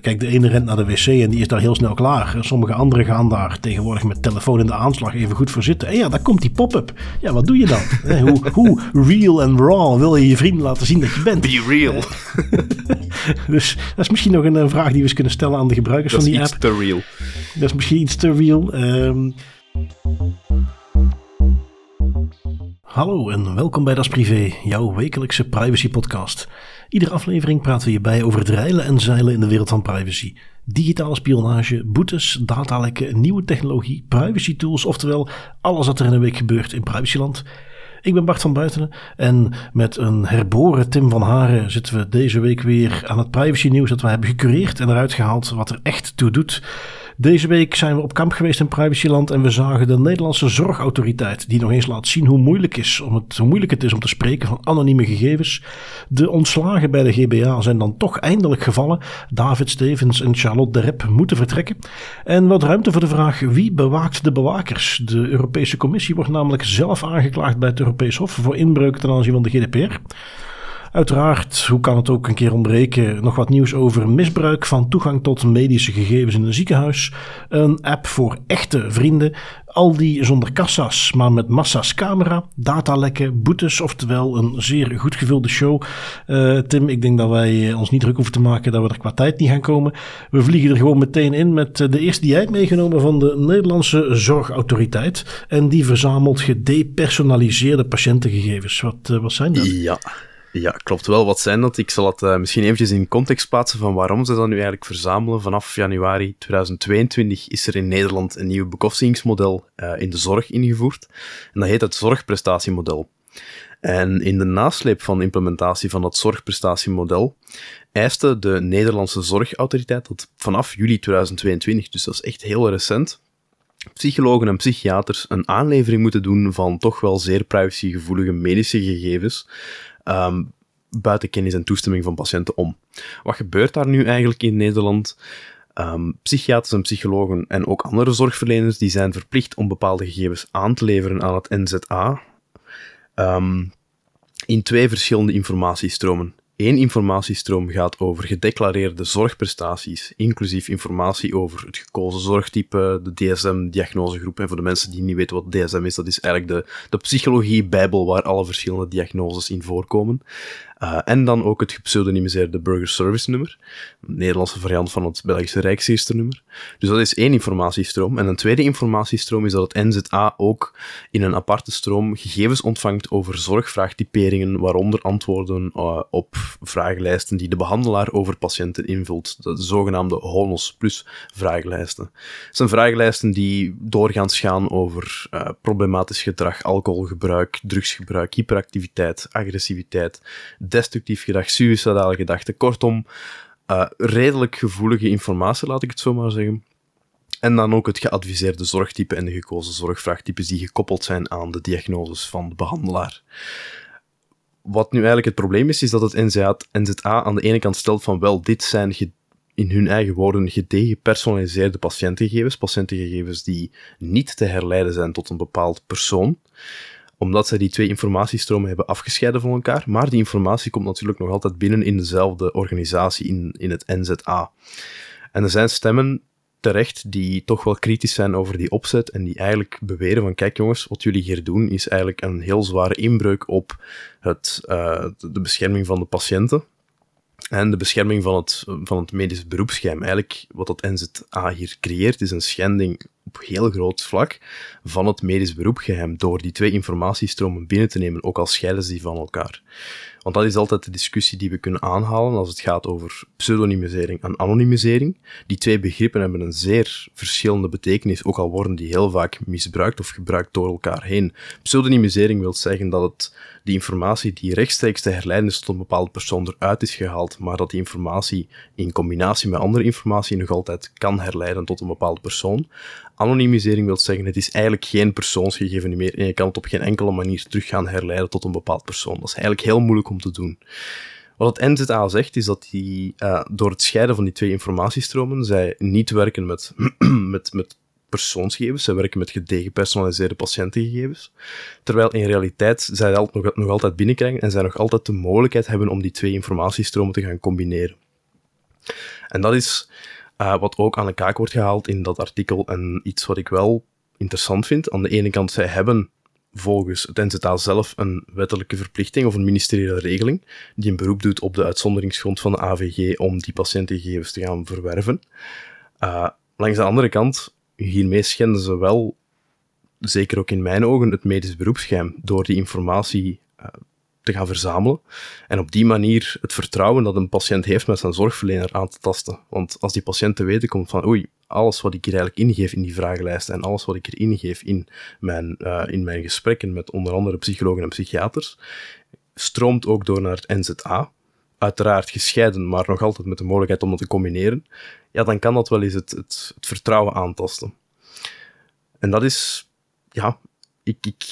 Kijk, de ene rent naar de wc en die is daar heel snel klaar. Sommige anderen gaan daar tegenwoordig met telefoon in de aanslag even goed voor zitten. En ja, daar komt die pop-up. Ja, wat doe je dan? hoe, hoe real en raw wil je je vrienden laten zien dat je bent? Be real. dus dat is misschien nog een, vraag die we eens kunnen stellen aan de gebruikers van die app. Dat is te real. Dat is misschien iets te real. Um, Hallo en welkom bij Das Privé, jouw wekelijkse privacy podcast. Iedere aflevering praten we hierbij over het reilen en zeilen in de wereld van privacy. Digitale spionage, boetes, datalekken, nieuwe technologie, privacy tools, oftewel alles wat er in een week gebeurt in privacyland. Ik ben Bart van Buitenen en met een herboren Tim van Haren zitten we deze week weer aan het privacy nieuws dat we hebben gecureerd en eruit gehaald wat er echt toe doet. Deze week zijn we op kamp geweest in Privacyland en we zagen de Nederlandse Zorgautoriteit, die nog eens laat zien hoe moeilijk, is om het, hoe moeilijk het is om te spreken van anonieme gegevens. De ontslagen bij de GBA zijn dan toch eindelijk gevallen. David Stevens en Charlotte de Rep moeten vertrekken. En wat ruimte voor de vraag wie bewaakt de bewakers? De Europese Commissie wordt namelijk zelf aangeklaagd bij het Europees Hof voor inbreuk ten aanzien van de GDPR. Uiteraard, hoe kan het ook een keer ontbreken, nog wat nieuws over misbruik van toegang tot medische gegevens in een ziekenhuis. Een app voor echte vrienden. Al die zonder kassa's, maar met massa's camera, datalekken, boetes, oftewel een zeer goed gevulde show. Uh, Tim, ik denk dat wij ons niet druk hoeven te maken dat we er qua tijd niet gaan komen. We vliegen er gewoon meteen in met de eerste die jij hebt meegenomen van de Nederlandse Zorgautoriteit. En die verzamelt gedepersonaliseerde patiëntengegevens. Wat, wat zijn dat? Ja. Ja, klopt wel. Wat zijn dat? Ik zal het uh, misschien eventjes in context plaatsen van waarom ze dat nu eigenlijk verzamelen. Vanaf januari 2022 is er in Nederland een nieuw bekostigingmodel uh, in de zorg ingevoerd. En dat heet het zorgprestatiemodel. En in de nasleep van implementatie van dat zorgprestatiemodel eiste de Nederlandse Zorgautoriteit dat vanaf juli 2022, dus dat is echt heel recent, psychologen en psychiaters een aanlevering moeten doen van toch wel zeer privacygevoelige medische gegevens, um, buiten kennis en toestemming van patiënten om. Wat gebeurt daar nu eigenlijk in Nederland? Um, psychiaters en psychologen en ook andere zorgverleners die zijn verplicht om bepaalde gegevens aan te leveren aan het NZA ehm, in twee verschillende informatiestromen. Eén informatiestroom gaat over gedeclareerde zorgprestaties, inclusief informatie over het gekozen zorgtype, de DSM-diagnosegroep. En voor de mensen die niet weten wat DSM is, dat is eigenlijk de, de psychologie-bijbel waar alle verschillende diagnoses in voorkomen. Uh, en dan ook het gepseudonymiseerde Burger Service nummer, een Nederlandse variant van het Belgische Rijksregisternummer. Dus dat is één informatiestroom. En een tweede informatiestroom is dat het NZA ook in een aparte stroom gegevens ontvangt over zorgvraagtyperingen, waaronder antwoorden uh, op vragenlijsten die de behandelaar over patiënten invult, de zogenaamde HONOS plus vragenlijsten. Het zijn vragenlijsten die doorgaans gaan over uh, problematisch gedrag, alcoholgebruik, drugsgebruik, hyperactiviteit, agressiviteit, destructief gedrag, suicidale gedachten. Kortom, uh, redelijk gevoelige informatie, laat ik het zo maar zeggen. En dan ook het geadviseerde zorgtype en de gekozen zorgvraagtypes die gekoppeld zijn aan de diagnoses van de behandelaar. Wat nu eigenlijk het probleem is, is dat het NZA, NZA aan de ene kant stelt van wel, dit zijn in hun eigen woorden gepersonaliseerde patiëntengegevens, patiëntengegevens die niet te herleiden zijn tot een bepaald persoon omdat zij die twee informatiestromen hebben afgescheiden van elkaar. Maar die informatie komt natuurlijk nog altijd binnen in dezelfde organisatie, in, in het NZA. En er zijn stemmen terecht die toch wel kritisch zijn over die opzet en die eigenlijk beweren van kijk jongens, wat jullie hier doen is eigenlijk een heel zware inbreuk op het, uh, de bescherming van de patiënten en de bescherming van het, van het medisch beroepsgeheim. Eigenlijk wat dat NZA hier creëert is een schending op heel groot vlak van het medisch beroepsgeheim door die twee informatiestromen binnen te nemen, ook al scheiden ze die van elkaar. Want dat is altijd de discussie die we kunnen aanhalen als het gaat over pseudonymisering en anonymisering. Die twee begrippen hebben een zeer verschillende betekenis, ook al worden die heel vaak misbruikt of gebruikt door elkaar heen. Pseudonymisering wil zeggen dat het die informatie die rechtstreeks te herleiden is tot een bepaalde persoon eruit is gehaald, maar dat die informatie in combinatie met andere informatie nog altijd kan herleiden tot een bepaalde persoon. Anonymisering wil zeggen, het is eigenlijk geen persoonsgegeven meer en je kan het op geen enkele manier terug gaan herleiden tot een bepaald persoon. Dat is eigenlijk heel moeilijk om te doen. Wat het NZA zegt, is dat die, uh, door het scheiden van die twee informatiestromen, zij niet werken met, met, met persoonsgegevens. Zij werken met gedegepersonaliseerde patiëntengegevens. Terwijl in realiteit zij dat nog, nog altijd binnenkrijgen en zij nog altijd de mogelijkheid hebben om die twee informatiestromen te gaan combineren. En dat is uh, wat ook aan de kaak wordt gehaald in dat artikel en iets wat ik wel interessant vind. Aan de ene kant, zij hebben volgens het NZA zelf een wettelijke verplichting of een ministeriële regeling die een beroep doet op de uitzonderingsgrond van de AVG om die patiëntengegevens te gaan verwerven. Uh, langs de andere kant, hiermee schenden ze wel, zeker ook in mijn ogen, het medisch beroepsgeheim door die informatie uh, te gaan verzamelen. En op die manier het vertrouwen dat een patiënt heeft met zijn zorgverlener aan te tasten. Want als die patiënt te weten komt van oei, alles wat ik hier eigenlijk ingeef in die vragenlijst en alles wat ik er ingeef in mijn, uh, in mijn gesprekken met onder andere psychologen en psychiaters, stroomt ook door naar het NZA. Uiteraard gescheiden, maar nog altijd met de mogelijkheid om dat te combineren. Ja, dan kan dat wel eens het, het, het vertrouwen aantasten. En dat is, ja, ik, ik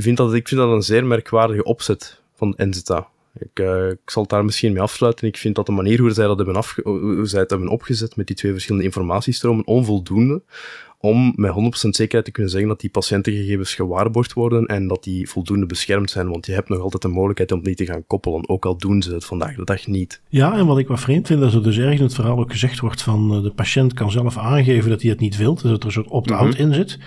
vind dat, ik vind dat een zeer merkwaardige opzet van NZA. Ik, uh, ik, zal het daar misschien mee afsluiten. Ik vind dat de manier hoe zij, dat hebben afge hoe zij het hebben opgezet met die twee verschillende informatiestromen onvoldoende om met 100% zekerheid te kunnen zeggen dat die patiëntengegevens gewaarborgd worden en dat die voldoende beschermd zijn. Want je hebt nog altijd de mogelijkheid om die te gaan koppelen, ook al doen ze het vandaag de dag niet. Ja, en wat ik wat vreemd vind, is dat er dus ergens in het verhaal ook gezegd wordt van uh, de patiënt kan zelf aangeven dat hij het niet wil, dus dat er een soort opt-out mm -hmm. in zit.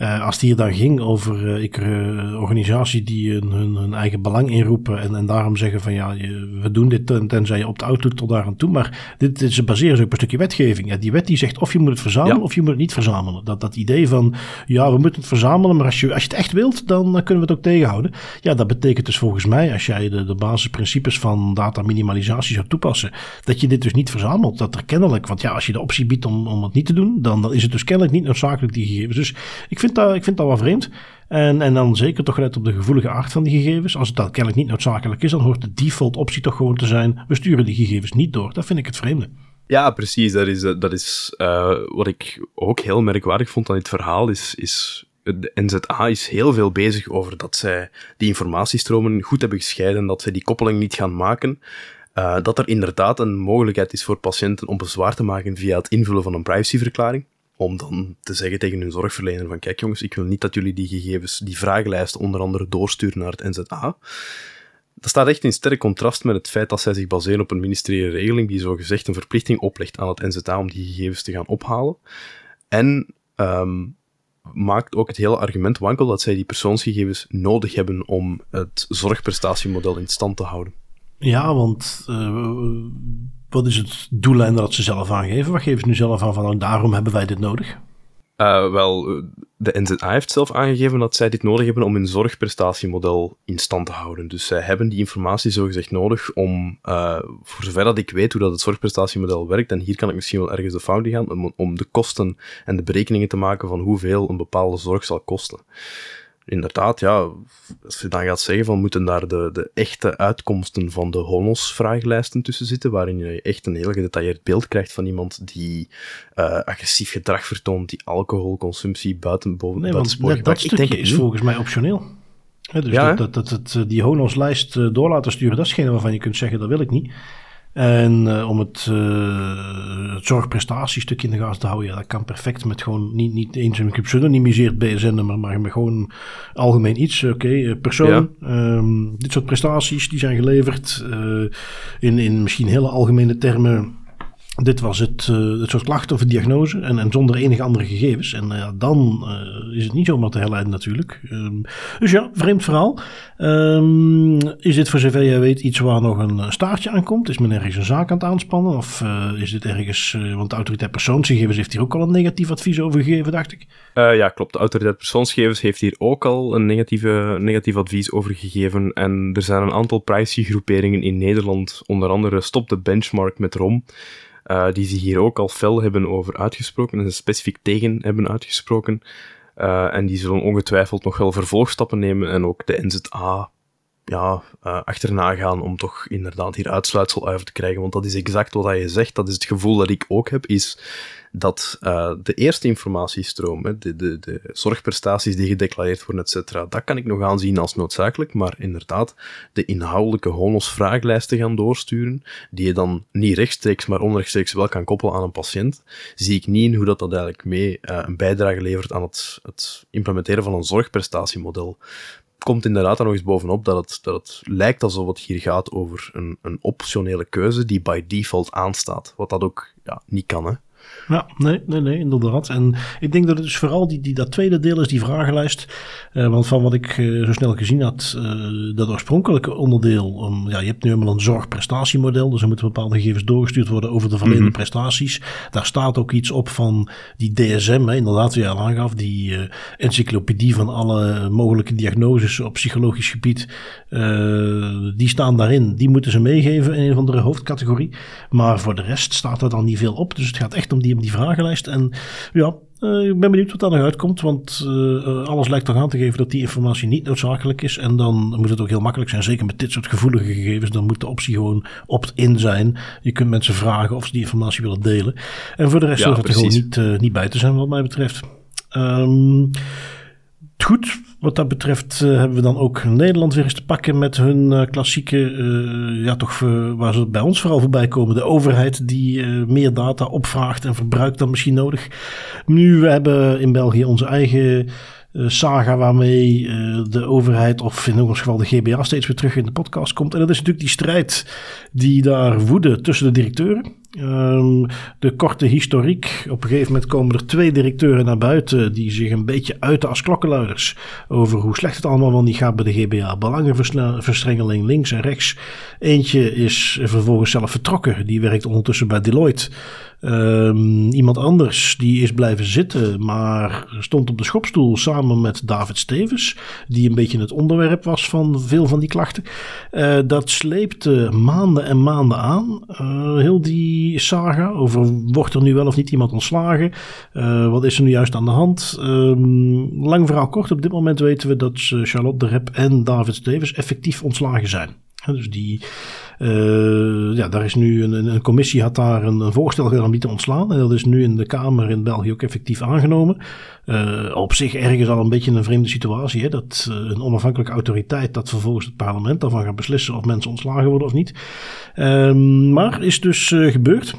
Uh, als het hier dan ging over uh, ik, uh, organisaties die hun, hun, eigen belang inroepen en, en daarom zeggen van ja, we doen dit ten, tenzij je opt-out doet tot daar aan toe. Maar dit, ze baseren zich op een stukje wetgeving. Ja, die wet die zegt of je moet het verzamelen ja. of je moet het niet verzamelen. Dat, dat idee van ja, we moeten het verzamelen, maar als je, als je het echt wilt, dan kunnen we het ook tegenhouden. Ja, dat betekent dus volgens mij, als jij de, de basisprincipes van data minimalisatie zou toepassen, dat je dit dus niet verzamelt. Dat er kennelijk, want ja, als je de optie biedt om, om het niet te doen, dan, dan is het dus kennelijk niet noodzakelijk die gegevens. Dus ik vind dat, ik vind dat wel vreemd. En, en dan zeker toch gelet op de gevoelige aard van die gegevens. Als het dat kennelijk niet noodzakelijk is, dan hoort de default optie toch gewoon te zijn: we sturen die gegevens niet door. Dat vind ik het vreemde. Ja, precies. Dat is, dat is uh, wat ik ook heel merkwaardig vond aan dit verhaal. Is, is de NZA is heel veel bezig over dat zij die informatiestromen goed hebben gescheiden, dat zij die koppeling niet gaan maken. Uh, dat er inderdaad een mogelijkheid is voor patiënten om bezwaar te maken via het invullen van een privacyverklaring om dan te zeggen tegen hun zorgverlener van kijk jongens, ik wil niet dat jullie die gegevens, die vragenlijsten onder andere doorsturen naar het NZA. Dat staat echt in sterk contrast met het feit dat zij zich baseren op een ministeriële regeling die zogezegd een verplichting oplegt aan het NZA om die gegevens te gaan ophalen. En um, maakt ook het hele argument wankel dat zij die persoonsgegevens nodig hebben om het zorgprestatiemodel in stand te houden. Ja, want uh, wat is het doellijn dat ze zelf aangeven? Wat geven ze nu zelf aan van nou, daarom hebben wij dit nodig? Uh, wel, de NZA heeft zelf aangegeven dat zij dit nodig hebben om hun zorgprestatiemodel in stand te houden. Dus zij hebben die informatie zogezegd nodig om, uh, voor zover dat ik weet hoe dat het zorgprestatiemodel werkt, en hier kan ik misschien wel ergens de fout in gaan, om de kosten en de berekeningen te maken van hoeveel een bepaalde zorg zal kosten inderdaad, ja, als je dan gaat zeggen van moeten daar de, de echte uitkomsten van de HONOS-vragenlijsten tussen zitten, waarin je echt een heel gedetailleerd beeld krijgt van iemand die uh, agressief gedrag vertoont, die alcoholconsumptie buiten boven nee, want net dat stukje denk is volgens mij optioneel. He, dus ja, dat, dat, dat, die HONOS-lijst eh, door laten sturen, dat is geen waarvan je kunt zeggen, dat wil ik niet. En uh, om het, uh, het zorgprestatiestuk in de gaten te houden, ja, dat kan perfect met gewoon niet, niet eens een gepseudonymiseerd BSN-nummer, maar met gewoon algemeen iets. Oké, okay, eh, persoon, ja. um, dit soort prestaties die zijn geleverd uh, in, in misschien hele algemene termen dit was het, uh, het soort klachten of diagnose en, en zonder enige andere gegevens. En uh, dan uh, is het niet zomaar te herleiden natuurlijk. Um, dus ja, vreemd verhaal. Um, is dit voor zover jij weet iets waar nog een staartje aan komt? Is men ergens een zaak aan het aanspannen? Of is dit ergens, want de autoriteit persoonsgegevens heeft hier ook al een negatief advies over gegeven, dacht ik? ja, klopt. De autoriteit persoonsgegevens heeft hier ook al een negatieve, negatief advies over gegeven. En er zijn een aantal privacygroeperingen in Nederland, onder andere Stop de Benchmark met ROM. Uh, die zich hier ook al fel hebben over uitgesproken en ze specifiek tegen hebben uitgesproken. Uh, en die zullen ongetwijfeld nog wel vervolgstappen nemen en ook de NZA ja, uh, achterna gaan om toch inderdaad hier uitsluitsel over te krijgen. Want dat is exact wat je zegt. Dat is het gevoel dat ik ook heb, is dat uh, de eerste informatiestroom, de, de, de zorgprestaties die gedeclareerd worden, et cetera, dat kan ik nog aanzien als noodzakelijk, maar inderdaad, de inhoudelijke HONOS-vraaglijsten gaan doorsturen, die je dan niet rechtstreeks, maar onrechtstreeks wel kan koppelen aan een patiënt, zie ik niet in hoe dat, dat eigenlijk mee uh, een bijdrage levert aan het, het implementeren van een zorgprestatiemodel komt inderdaad er nog eens bovenop dat het, dat lijkt alsof het hier gaat over een, een optionele keuze die by default aanstaat. Wat dat ook ja, niet kan, hè. Ja, nee, nee, nee, inderdaad. En ik denk dat het dus vooral die, die, dat tweede deel is, die vragenlijst. Uh, want van wat ik uh, zo snel gezien had, uh, dat oorspronkelijke onderdeel. Um, ja, je hebt nu helemaal een zorgprestatiemodel. Dus er moeten bepaalde gegevens doorgestuurd worden over de verleende mm prestaties. Daar staat ook iets op van die DSM, hè, inderdaad, die je al aangaf. Die encyclopedie van alle mogelijke diagnoses op psychologisch gebied. die staan daarin. Die moeten ze meegeven in een of andere hoofdcategorie. Maar voor de rest staat er dan niet veel op. Dus het gaat echt om die, om die vragenlijst. En ja, uh, ik ben benieuwd wat daar nog uitkomt, want uh, alles lijkt toch aan te geven dat die informatie niet noodzakelijk is. En dan moet het ook heel makkelijk zijn, zeker met dit soort gevoelige gegevens. Dan moet de optie gewoon opt-in zijn. Je kunt mensen vragen of ze die informatie willen delen. En voor de rest ja, hoeft het er gewoon niet, uh, niet bij te zijn, wat mij betreft. Um, goed, wat dat betreft uh, hebben we dan ook Nederland weer eens te pakken met hun uh, klassieke, uh, ja toch waar ze bij ons vooral voorbij komen. De overheid die meer data opvraagt en verbruikt dan misschien nodig. Nu, we hebben in België onze eigen saga waarmee de overheid, of in ons geval de GBA, steeds weer terug in de podcast komt. En dat is natuurlijk die strijd die daar woedde tussen de directeuren. Um, de korte historiek. Op een gegeven moment komen er twee directeuren naar buiten die zich een beetje uiten als klokkenluiders over hoe slecht het allemaal wel niet gaat bij de GBA. Belangenverstrengeling links en rechts. Eentje is vervolgens zelf vertrokken. Die werkt ondertussen bij Deloitte. Um, iemand anders die is blijven zitten, maar stond op de schopstoel samen met David Stevens, die een beetje het onderwerp was van veel van die klachten. Uh, dat sleepte maanden en maanden aan. Uh, heel die saga over wordt er nu wel of niet iemand ontslagen? Uh, wat is er nu juist aan de hand? Um, lang verhaal kort, op dit moment weten we dat Charlotte de Rep en David Stevens effectief ontslagen zijn. Dus die, uh, ja, daar is nu een, een commissie had daar een, voorstel gedaan om die te ontslaan. En dat is nu in de Kamer in België ook effectief aangenomen. Uh, op zich ergens al een beetje een vreemde situatie. Hè? Dat uh, een onafhankelijke autoriteit dat vervolgens het parlement daarvan gaat beslissen of mensen ontslagen worden of niet. Um, maar is dus gebeurd.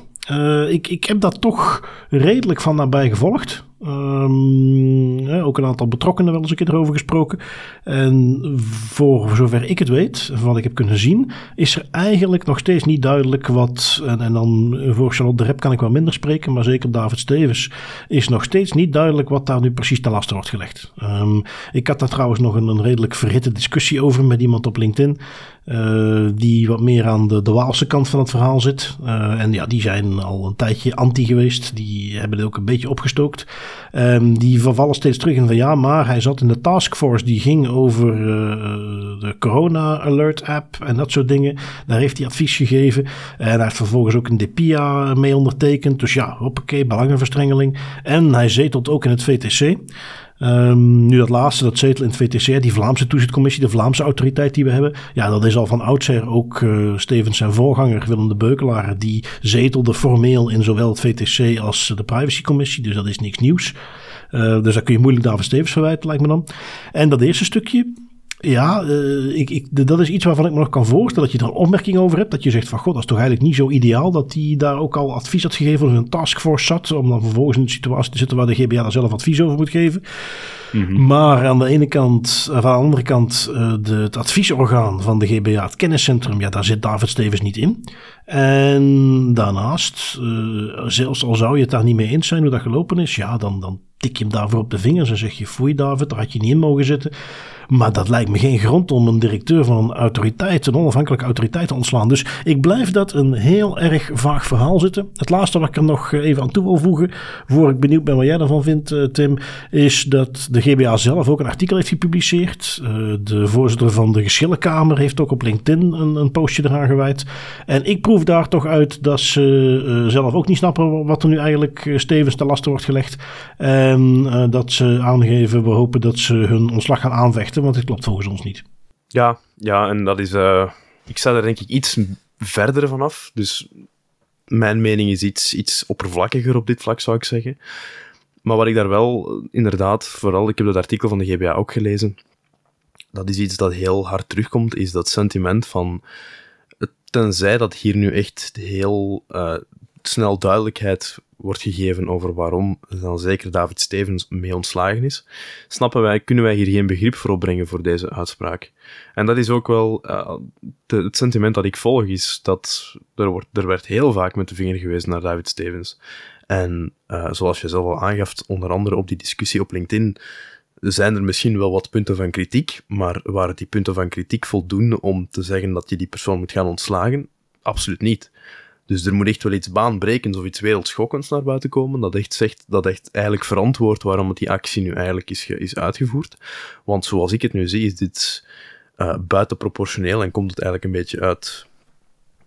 ik, ik heb dat toch redelijk van nabij gevolgd. Um, ook een aantal betrokkenen wel eens een keer erover gesproken. En voor zover ik het weet, wat ik heb kunnen zien, is er eigenlijk nog steeds niet duidelijk wat. En, en dan voor Charlotte de Rep kan ik wel minder spreken, maar zeker David Stevens is nog steeds niet duidelijk wat daar nu precies ten laste wordt gelegd. Um, ik had daar trouwens nog een, een redelijk verhitte discussie over met iemand op LinkedIn. Uh, die wat meer aan de, de kant van het verhaal zit. Uh, en ja, die zijn al een tijdje anti geweest. Die hebben het ook een beetje opgestookt. Um, die vervallen steeds terug in van ja, maar hij zat in de taskforce die ging over uh, de Corona Alert app en dat soort dingen. Daar heeft hij advies gegeven. En heeft vervolgens ook een DPIA mee ondertekend. Dus ja, hoppakee, belangenverstrengeling. En hij zetelt ook in het VTC. Um, nu dat laatste, dat zetel in het VTC, die Vlaamse toezichtcommissie, de Vlaamse autoriteit die we hebben. Ja, dat is al van oudsher ook uh, Stevens zijn voorganger Willem de Beukelaar. Die zetelde formeel in zowel het VTC als de privacycommissie. Dus dat is niks nieuws. Uh, dus daar kun je moeilijk David Stevens verwijten, lijkt me dan. En dat eerste stukje, ja, uh, ik, ik, dat is iets waarvan ik me nog kan voorstellen dat je er een opmerking over hebt. Dat je zegt van god, dat is toch eigenlijk niet zo ideaal dat hij daar ook al advies had gegeven of een taskforce zat. Om dan vervolgens in de situatie te zitten waar de GBA daar zelf advies over moet geven. -hmm. Maar aan de ene kant, of aan de andere kant, uh, de, het adviesorgaan van de GBA, het kenniscentrum, ja, daar zit David Stevens niet in. En daarnaast, uh, zelfs al zou je het daar niet mee eens zijn hoe dat gelopen is, ja, dan, dan tik je hem daarvoor op de vingers en zeg je, foei David, daar had je niet in mogen zitten. Maar dat lijkt me geen grond om een directeur van een autoriteit, een onafhankelijke autoriteit te ontslaan. Dus ik blijf dat een heel erg vaag verhaal zitten. Het laatste wat ik er nog even aan toe wil voegen, voor ik benieuwd ben wat jij daarvan vindt, Tim, is dat de GBA zelf ook een artikel heeft gepubliceerd. De voorzitter van de Geschillenkamer heeft ook op LinkedIn een, een postje eraan gewijd. En ik proef daar toch uit dat ze zelf ook niet snappen wat er nu eigenlijk stevens te lasten wordt gelegd. En dat ze aangeven, we hopen dat ze hun ontslag gaan aanvechten want het klopt volgens ons niet. Ja, ja en dat is... Ik sta er denk ik iets verder vanaf. Dus mijn mening is iets, iets oppervlakkiger op dit vlak, zou ik zeggen. Maar wat ik daar wel inderdaad, vooral, ik heb dat artikel van de GBA ook gelezen, dat is iets dat heel hard terugkomt, is dat sentiment van, tenzij dat hier nu echt heel uh, snel duidelijkheid wordt gegeven over waarom dan zeker David Stevens mee ontslagen is, snappen wij, kunnen wij hier geen begrip voor opbrengen voor deze uitspraak. En dat is ook wel uh, het sentiment dat ik volg, is dat er, wordt, er werd heel vaak met de vinger gewezen naar David Stevens. En uh, zoals je zelf al aangaf, onder andere op die discussie op LinkedIn, zijn er misschien wel wat punten van kritiek, maar waren die punten van kritiek voldoende om te zeggen dat je die persoon moet gaan ontslagen? Absoluut niet. Dus er moet echt wel iets baanbrekends of iets wereldschokkends naar buiten komen, dat echt zegt, dat echt eigenlijk verantwoordt waarom die actie nu eigenlijk is, is uitgevoerd. Want zoals ik het nu zie, is dit uh, buitenproportioneel en komt het eigenlijk een beetje uit,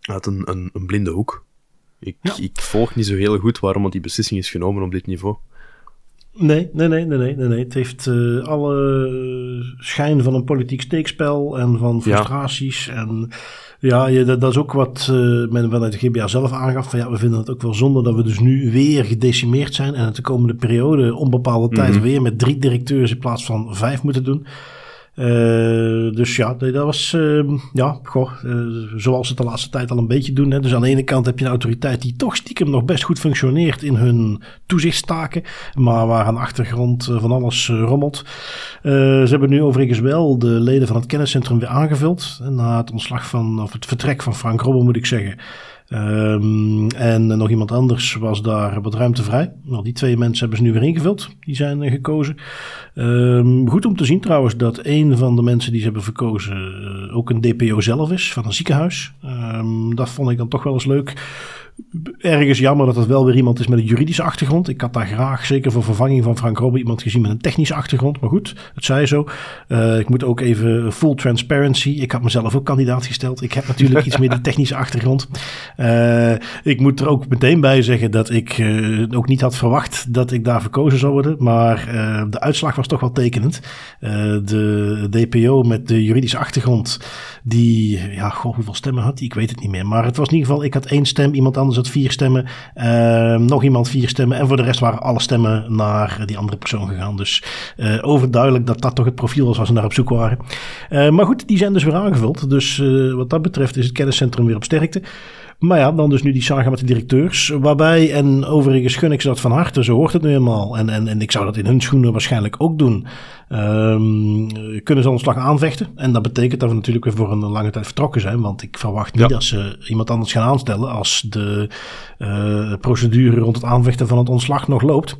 uit een, een, een blinde hoek. Ik, ik volg niet zo heel goed waarom die beslissing is genomen op dit niveau. Nee, nee, nee, nee, nee, nee. Het heeft uh, alle schijn van een politiek steekspel en van frustraties. En ja, ja dat, dat, is ook wat uh, men vanuit de GBA zelf aangaf. Van ja, we vinden het ook wel zonde dat we dus nu weer gedecimeerd zijn. En het de komende periode onbepaalde tijd mhm. weer met drie directeurs in plaats van vijf moeten doen. Uh, dus ja, dat was, uh, ja, goh, uh, zoals ze het de laatste tijd al een beetje doen. Hè. Dus aan de ene kant heb je een autoriteit die toch stiekem nog best goed functioneert in hun toezichtstaken, maar waar aan de achtergrond van alles rommelt. ze hebben nu overigens wel de leden van het kenniscentrum weer aangevuld. Na het ontslag van, of het vertrek van Frank Robben moet ik zeggen. Um, en nog iemand anders was daar wat ruimte vrij. Nou, die twee mensen hebben ze nu weer ingevuld. Die zijn uh, gekozen. Um, goed om te zien trouwens dat een van de mensen die ze hebben verkozen uh, ook een DPO zelf is van een ziekenhuis. Um, dat vond ik dan toch wel eens leuk ergens jammer dat het wel weer iemand is met een juridische achtergrond. Ik had daar graag, zeker voor vervanging van Frank Robben, iemand gezien met een technische achtergrond. Maar goed, het zij zo. Uh, ik moet ook even full transparency. Ik had mezelf ook kandidaat gesteld. Ik heb natuurlijk iets meer die technische achtergrond. Uh, ik moet er ook meteen bij zeggen dat ik uh, ook niet had verwacht dat ik daar verkozen zou worden. Maar de uitslag was toch wel tekenend. de DPO met de juridische achtergrond, die, ja, goh, hoeveel stemmen had die? Ik weet het niet meer. Maar het was in ieder geval, ik had één stem, iemand anders had vier stemmen. Uh, nog iemand vier stemmen. En voor de rest waren alle stemmen naar die andere persoon gegaan. Dus uh, overduidelijk dat dat toch het profiel was waar ze naar op zoek waren. Uh, maar goed, die zijn dus weer aangevuld. Dus wat dat betreft is het kenniscentrum weer op sterkte. Maar ja, dan dus nu die saga met de directeurs. Waarbij, en overigens gun ik ze dat van harte, zo hoort het nu eenmaal. En, en, en ik zou dat in hun schoenen waarschijnlijk ook doen. Um, kunnen ze ontslag aanvechten. En dat betekent dat we natuurlijk weer voor een lange tijd vertrokken zijn. Want ik verwacht niet dat ze iemand anders gaan aanstellen als de uh, procedure rond het aanvechten van het ontslag nog loopt.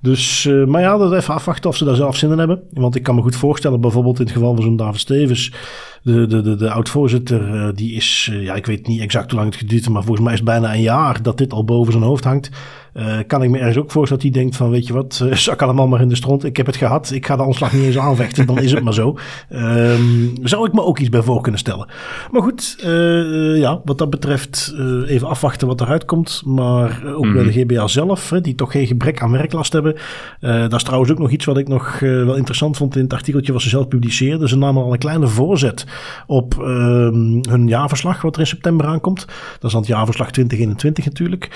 Dus, uh, maar ja, dat even afwachten of ze daar zelf zin in hebben. Want ik kan me goed voorstellen, bijvoorbeeld in het geval van zo'n David Stevens, de, de, de, de oud-voorzitter, uh, die is, uh, ja, ik weet niet exact hoe lang het geduurd maar volgens mij is het bijna een jaar dat dit al boven zijn hoofd hangt. Uh, kan ik me ergens ook voorstellen dat hij denkt van, weet je wat, uh, zak allemaal maar in de stront. Ik heb het gehad, ik ga de ontslag niet eens aanvechten, dan is het maar zo. Um, zou ik me ook iets bij voor kunnen stellen. Maar goed, uh, ja, wat dat betreft even afwachten wat eruit komt. Maar ook mm -hmm. bij de GBA zelf, hè, die toch geen gebrek aan werklast hebben. dat is trouwens ook nog iets wat ik nog wel interessant vond in het artikeltje wat ze zelf publiceerden. Ze namen al een kleine voorzet op um, hun jaarverslag wat er in september aankomt. Dat is dan het jaarverslag 2021 natuurlijk.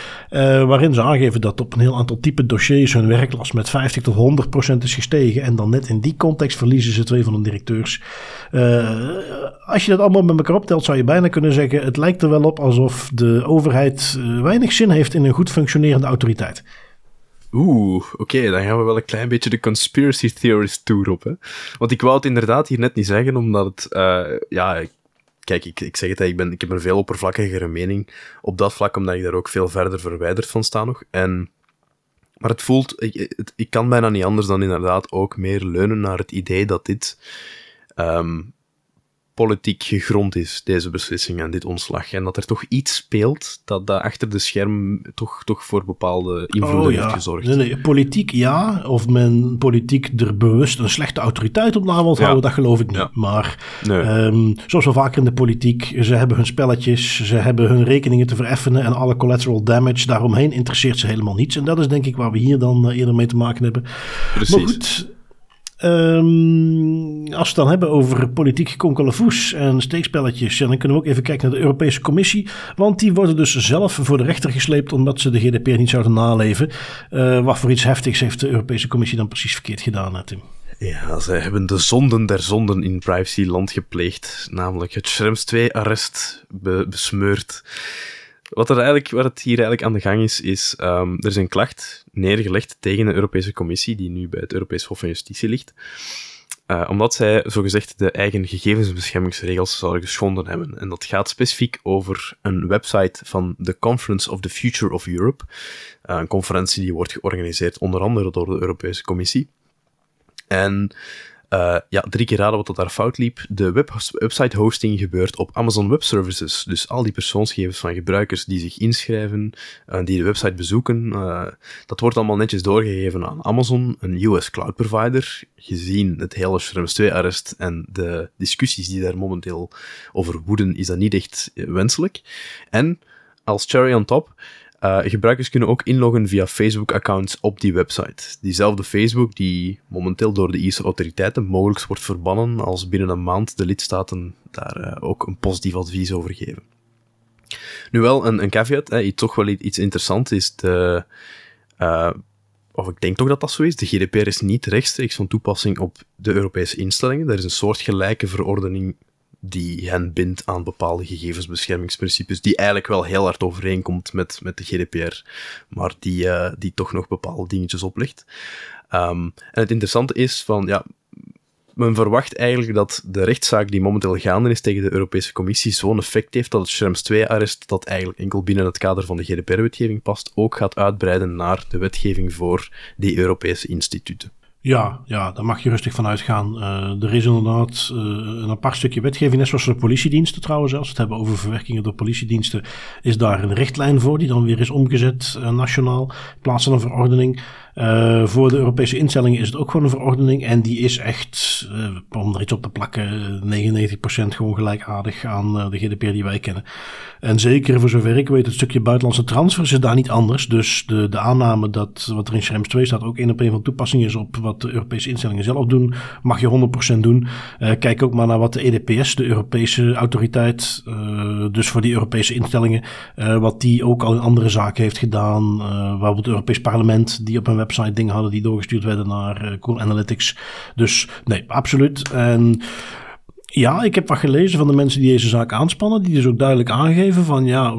waarin ze aangeven dat op een heel aantal type dossiers hun werklast met 50 tot 100 procent is gestegen. En dan net in die context verliezen ze twee van de directeurs. Uh, als je dat allemaal met elkaar optelt, zou je bijna kunnen zeggen: het lijkt er wel op alsof de overheid uh, weinig zin heeft in een goed functionerende autoriteit. Oeh, oké, dan gaan we wel een klein beetje de conspiracy theorist. Hè? Want ik wou het inderdaad hier net niet zeggen, omdat het, uh, ja, kijk, ik, ik zeg het, ik, ben, ik heb een veel oppervlakkigere mening op dat vlak, omdat ik daar ook veel verder verwijderd van sta nog. En, maar het voelt, ik, ik kan bijna niet anders dan inderdaad ook meer leunen naar het idee dat dit um, politiek gegrond is, deze beslissing en dit ontslag. En dat er toch iets speelt dat, dat achter de scherm toch, toch voor bepaalde invloeden oh, ja. heeft gezorgd. Nee, nee, politiek ja, of men politiek er bewust een slechte autoriteit op na wilt ja. houden, dat geloof ik niet. Ja. Maar nee. um, zoals wel vaker in de politiek, ze hebben hun spelletjes, ze hebben hun rekeningen te vereffenen en alle collateral damage daaromheen interesseert ze helemaal niets. En dat is denk ik waar we hier dan uh, eerder mee te maken hebben. Precies. Maar goed, Um, als we het dan hebben over politiek konkelavoes en steekspelletjes, dan kunnen we ook even kijken naar de Europese Commissie. Want die worden dus zelf voor de rechter gesleept omdat ze de GDPR niet zouden naleven. Uh, wat voor iets heftigs heeft de Europese Commissie dan precies verkeerd gedaan, Tim? Ja, zij hebben de zonden der zonden in privacyland gepleegd. Namelijk het Schrems 2-arrest besmeurd. Wat, er eigenlijk, wat het hier eigenlijk aan de gang is, is um, er is een klacht neergelegd tegen de Europese Commissie, die nu bij het Europees Hof van Justitie ligt. Uh, omdat zij zogezegd de eigen gegevensbeschermingsregels zouden geschonden hebben. En dat gaat specifiek over een website van de Conference of the Future of Europe. Uh, een conferentie die wordt georganiseerd onder andere door de Europese Commissie. En uh, ja, drie keer raden wat dat daar fout liep. De web website hosting gebeurt op Amazon Web Services. Dus al die persoonsgegevens van gebruikers die zich inschrijven, uh, die de website bezoeken, uh, dat wordt allemaal netjes doorgegeven aan Amazon, een US cloud provider. Gezien het hele Schrems 2-arrest en de discussies die daar momenteel over woeden, is dat niet echt wenselijk. En als cherry on top uh, gebruikers kunnen ook inloggen via Facebook-accounts op die website. Diezelfde Facebook die momenteel door de Ierse autoriteiten mogelijk wordt verbannen als binnen een maand de lidstaten daar uh, ook een positief advies over geven. Nu wel een, een caveat, hè, toch wel iets interessants is de... Uh, of ik denk toch dat dat zo is. De GDPR is niet rechtstreeks van toepassing op de Europese instellingen. Er is een soortgelijke verordening die hen bindt aan bepaalde gegevensbeschermingsprincipes, die eigenlijk wel heel hard overeenkomt met, met de GDPR, maar die, uh, die toch nog bepaalde dingetjes oplegt. Um, en het interessante is van, ja, men verwacht eigenlijk dat de rechtszaak die momenteel gaande is tegen de Europese Commissie zo'n effect heeft dat het Schrems 2-arrest, dat eigenlijk enkel binnen het kader van de GDPR-wetgeving past, ook gaat uitbreiden naar de wetgeving voor die Europese instituten. Ja, ja, daar mag je rustig van uitgaan. Uh, er is inderdaad uh, een apart stukje wetgeving, net zoals de politiediensten trouwens. Als we het hebben over verwerkingen door politiediensten, is daar een richtlijn voor die dan weer is omgezet uh, nationaal in plaats van een verordening. Uh, voor de Europese instellingen is het ook gewoon een verordening. En die is echt, uh, om er iets op te plakken, 99% gewoon gelijkaardig aan uh, de GDPR die wij kennen. En zeker voor zover ik weet, het stukje buitenlandse transfers is daar niet anders. Dus de, de aanname dat wat er in Schrems 2 staat ook één op één van toepassing is op wat de Europese instellingen zelf doen, mag je 100% doen. kijk ook maar naar wat de EDPS, de Europese autoriteit, dus voor die Europese instellingen, wat die ook al in andere zaken heeft gedaan. waar het Europees Parlement, die op een website dingen hadden die doorgestuurd werden naar uh, Cool Analytics. Dus nee, absoluut. En ja, ik heb wat gelezen van de mensen die deze zaak aanspannen. Die dus ook duidelijk aangeven van ja,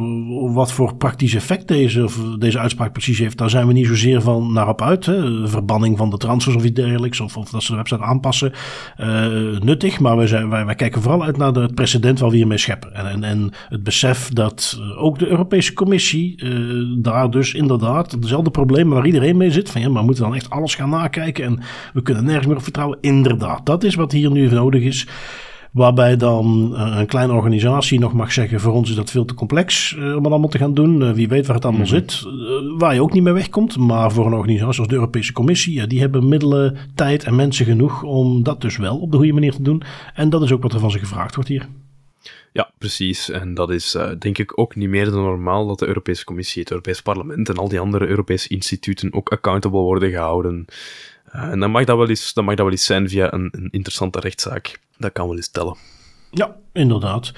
wat voor praktisch effect deze, deze uitspraak precies heeft. Daar zijn we niet zozeer van naar op uit. Hè. Verbanning van de transfers of iets dergelijks. Of, of dat ze de website aanpassen. Uh, nuttig. Maar wij, zijn, wij, wij kijken vooral uit naar het precedent waar we hiermee scheppen. En, en, en het besef dat ook de Europese Commissie uh, daar dus inderdaad dezelfde problemen waar iedereen mee zit. Van ja, maar we moeten dan echt alles gaan nakijken. En we kunnen nergens meer op vertrouwen. Inderdaad, dat is wat hier nu nodig is. Waarbij dan eh, een kleine organisatie nog mag zeggen: voor ons is dat veel te complex uh, om het allemaal te gaan doen. Uh, wie weet waar het allemaal mm zit. waar je ook niet mee wegkomt. Maar voor een organisatie zoals de Europese Commissie, ja, die hebben middelen, tijd en mensen genoeg om dat dus wel op de goede manier te doen. En dat is ook wat er van ze gevraagd wordt hier. Ja, precies. En dat is uh, denk ik ook niet meer dan normaal dat de Europese Commissie, het Europees Parlement en al die andere Europese instituten ook accountable worden gehouden. Uh, en dan mag dat wel eens, mag dat wel eens zijn via een, een interessante rechtszaak. Dat kan wel eens tellen. Ja, inderdaad.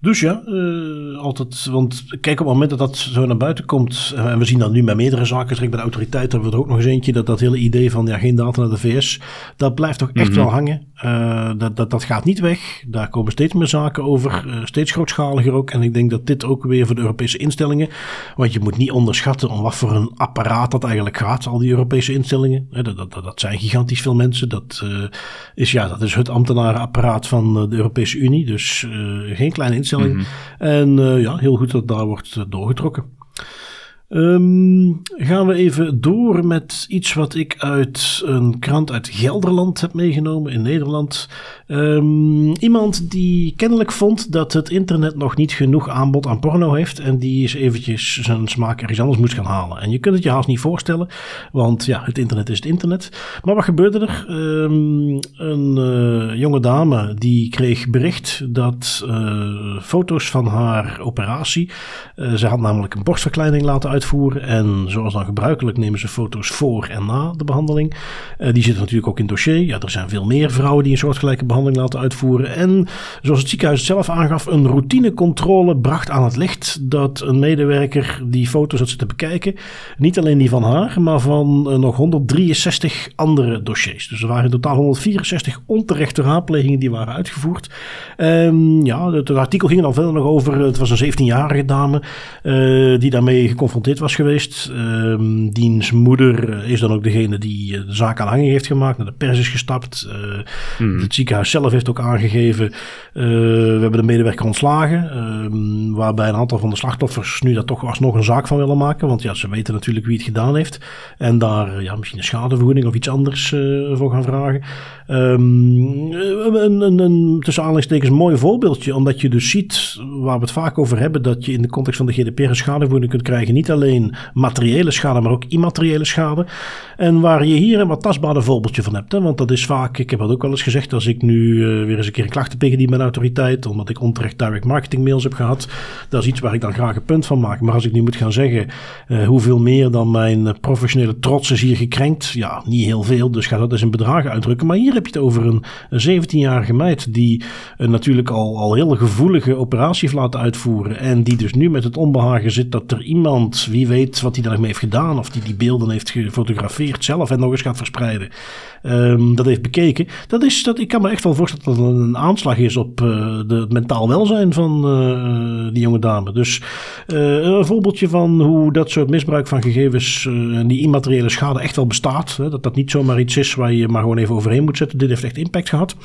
Dus ja, uh, altijd. Want kijk, op het moment dat dat zo naar buiten komt. Uh, en we zien dat nu bij meerdere zaken. Direct bij de autoriteit hebben we er ook nog eens eentje. Dat dat hele idee van ja, geen data naar de VS. Dat blijft toch echt mm -hmm. wel hangen. Uh, dat, dat, dat gaat niet weg. Daar komen steeds meer zaken over. steeds grootschaliger ook. En ik denk dat dit ook weer voor de Europese instellingen. Want je moet niet onderschatten om wat voor een apparaat dat eigenlijk gaat. Al die Europese instellingen. Dat, dat, dat, dat zijn gigantisch veel mensen. Dat is ja, dat is het ambtenarenapparaat van de Europese Unie. Dus geen kleine instellingen. Mm -hmm. En uh, ja, heel goed dat daar wordt uh, doorgetrokken. Um, gaan we even door met iets wat ik uit een krant uit Gelderland heb meegenomen in Nederland. Um, iemand die kennelijk vond dat het internet nog niet genoeg aanbod aan porno heeft. En die is eventjes zijn smaak ergens anders moest gaan halen. En je kunt het je haast niet voorstellen, want ja, het internet is het internet. Maar wat gebeurde er? Um, een uh, jonge dame die kreeg bericht dat uh, foto's van haar operatie. Uh, ze had namelijk een borstverkleining laten uitvoeren. En zoals dan gebruikelijk nemen ze foto's voor en na de behandeling. die zitten natuurlijk ook in het dossier. Ja, er zijn veel meer vrouwen die een soortgelijke behandeling laten uitvoeren. En zoals het ziekenhuis zelf aangaf, een routinecontrole bracht aan het licht dat een medewerker die foto's had zitten bekijken. Niet alleen die van haar, maar van uh, nog 163 andere dossiers. Dus er waren in totaal 164 onterechte raadplegingen die waren uitgevoerd. Um, ja, het, het, artikel ging dan verder nog over. Het was een 17-jarige dame uh, die daarmee geconfronteerd was geweest. Um, diens moeder is dan ook degene die de zaak aan hangen heeft gemaakt, naar de pers is gestapt. Uh, hmm. Het ziekenhuis zelf heeft ook aangegeven. Uh, we hebben de medewerker ontslagen. Uh, waarbij een aantal van de slachtoffers nu daar toch alsnog een zaak van willen maken. Want ja, ze weten natuurlijk wie het gedaan heeft. En daar ja, misschien een schadevergoeding of iets anders uh, voor gaan vragen. Um, een, een, een, tussen aanhalingstekens mooi voorbeeldje. Omdat je dus ziet, waar we het vaak over hebben, dat je in de context van de GDPR een schadevergoeding kunt krijgen. Niet alleen materiële schade, maar ook immateriële schade. En waar je hier een wat tastbare voorbeeldje van hebt. Hè? Want dat is vaak, ik heb dat ook wel eens gezegd, als ik nu uh, weer eens een keer een klacht tegen die mijn autoriteit, omdat ik onterecht direct marketing mails heb gehad. Dat is iets waar ik dan graag een punt van maak. Maar als ik nu moet gaan zeggen uh, hoeveel meer dan mijn professionele trots is hier gekrenkt, ja, niet heel veel. Dus ga dat eens in bedragen uitdrukken. Maar hier heb je het over een, een 17-jarige meid die uh, natuurlijk al, al heel gevoelige operatie heeft laten uitvoeren. En die dus nu met het onbehagen zit dat er iemand, wie weet wat hij daarmee heeft gedaan, of die die beelden heeft gefotografeerd zelf en nog eens gaat verspreiden. Um, dat heeft bekeken. Dat is, dat, ik kan me echt wel voorstellen dat het een aanslag is op de, het mentaal welzijn van uh, die jonge dame. Dus uh, een voorbeeldje van hoe dat soort misbruik van gegevens en die immateriële schade echt wel bestaat. Hè, dat dat niet zomaar iets is waar je maar gewoon even overheen moet zetten. Dit heeft echt impact gehad.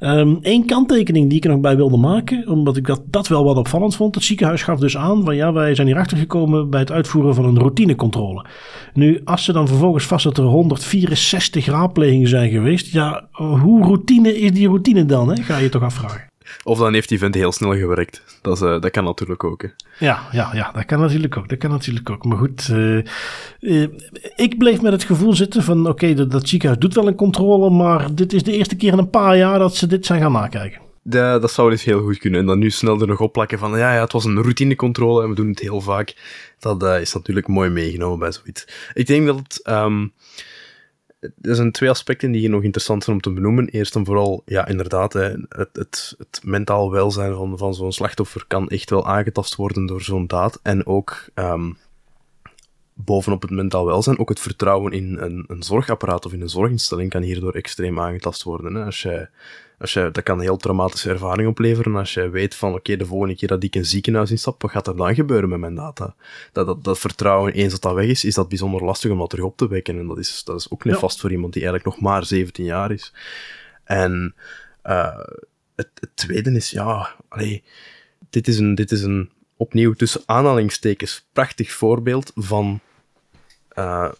Eén um, kanttekening die ik er nog bij wilde maken, omdat ik dat, dat wel wat opvallend vond. Het ziekenhuis gaf dus aan van ja, wij zijn hierachter gekomen bij het uitvoeren van een routinecontrole. Nu, als ze dan vervolgens vast dat er 164 raadplegingen zijn geweest, ja, hoe routine is die routine dan? Hè? Ga je toch afvragen. Of dan heeft die vent heel snel gewerkt. Dat, is, uh, dat kan natuurlijk ook. Hè. Ja, ja, ja, dat kan natuurlijk ook. Dat kan natuurlijk ook. Maar goed, uh, uh, ik bleef met het gevoel zitten van oké, okay, dat, dat ziekenhuis doet wel een controle, maar dit is de eerste keer in een paar jaar dat ze dit zijn gaan nakijken. Ja, dat zou dus heel goed kunnen. En dan nu snel er nog opplakken van ja, ja, het was een routinecontrole en we doen het heel vaak. Dat is natuurlijk mooi meegenomen bij zoiets. Ik denk dat het... Um, er zijn twee aspecten die hier nog interessant zijn om te benoemen. Eerst en vooral, ja, inderdaad, hè, het, het, het mentaal welzijn van, van zo'n slachtoffer kan echt wel aangetast worden door zo'n daad. En ook um, bovenop het mentaal welzijn, ook het vertrouwen in een, een zorgapparaat of in een zorginstelling kan hierdoor extreem aangetast worden. Hè. Als jij als je, dat kan een heel traumatische ervaring opleveren als je weet van, oké, okay, de volgende keer dat ik een ziekenhuis instap, wat gaat er dan gebeuren met mijn data? Dat, dat, dat vertrouwen, eens dat dat weg is, is dat bijzonder lastig om dat terug op te wekken. En dat is, dat is ook nefast ja. voor iemand die eigenlijk nog maar 17 jaar is. En uh, het, het, tweede is, ja, allee, dit is een, dit is een opnieuw tussen aanhalingstekens prachtig voorbeeld van uh,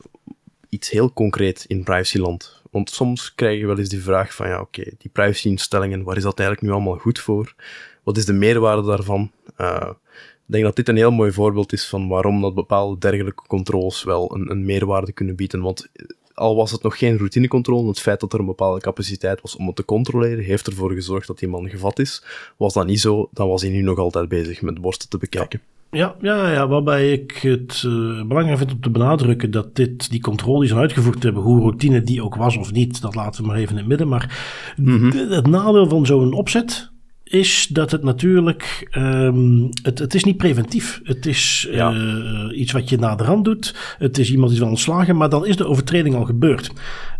iets heel concreet in privacyland. Want soms krijg je wel eens die vraag van, ja, oké, die privacyinstellingen, waar is dat eigenlijk nu allemaal goed voor? Wat is de meerwaarde daarvan? Uh, ik denk dat dit een heel mooi voorbeeld is van waarom dat bepaalde dergelijke controles wel een, een meerwaarde kunnen bieden. Want al was het nog geen routinecontrole, het feit dat er een bepaalde capaciteit was om het te controleren, heeft ervoor gezorgd dat die man gevat is. Was dat niet zo, dan was hij nu nog altijd bezig met borsten te bekijken. Ja, ja, ja, waarbij ik het uh, belangrijk vind om te benadrukken dat dit, die controle die ze uitgevoerd hebben, hoe routine die ook was of niet, dat laten we maar even in het midden. Maar mm -hmm. het nadeel van zo'n opzet is dat het natuurlijk, um, het, het is niet preventief. Het is ja. uh, iets wat je na de rand doet. Het is iemand die is ontslagen, maar dan is de overtreding al gebeurd.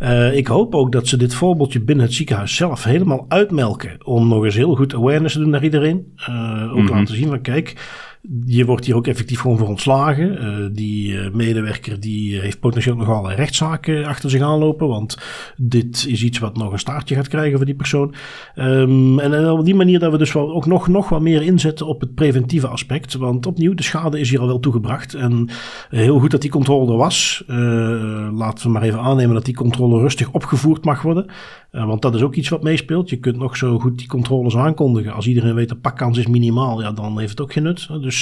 Uh, ik hoop ook dat ze dit voorbeeldje binnen het ziekenhuis zelf helemaal uitmelken. Om nog eens heel goed awareness te doen naar iedereen. Uh, ook mm -hmm. laten zien van kijk, je wordt hier ook effectief gewoon voor ontslagen. Uh, die uh, medewerker die heeft potentieel nog allerlei rechtszaken achter zich aanlopen. Want dit is iets wat nog een staartje gaat krijgen voor die persoon. Um, en, op die manier dat we dus wel ook nog, nog wat meer inzetten op het preventieve aspect. Want opnieuw, de schade is hier al wel toegebracht. En heel goed dat die controle er was. Uh, laten we maar even aannemen dat die controle rustig opgevoerd mag worden. Want dat is ook iets wat meespeelt. Je kunt nog zo goed die controles aankondigen. Als iedereen weet de pakkans is minimaal, ja, dan heeft het ook geen nut. Dus,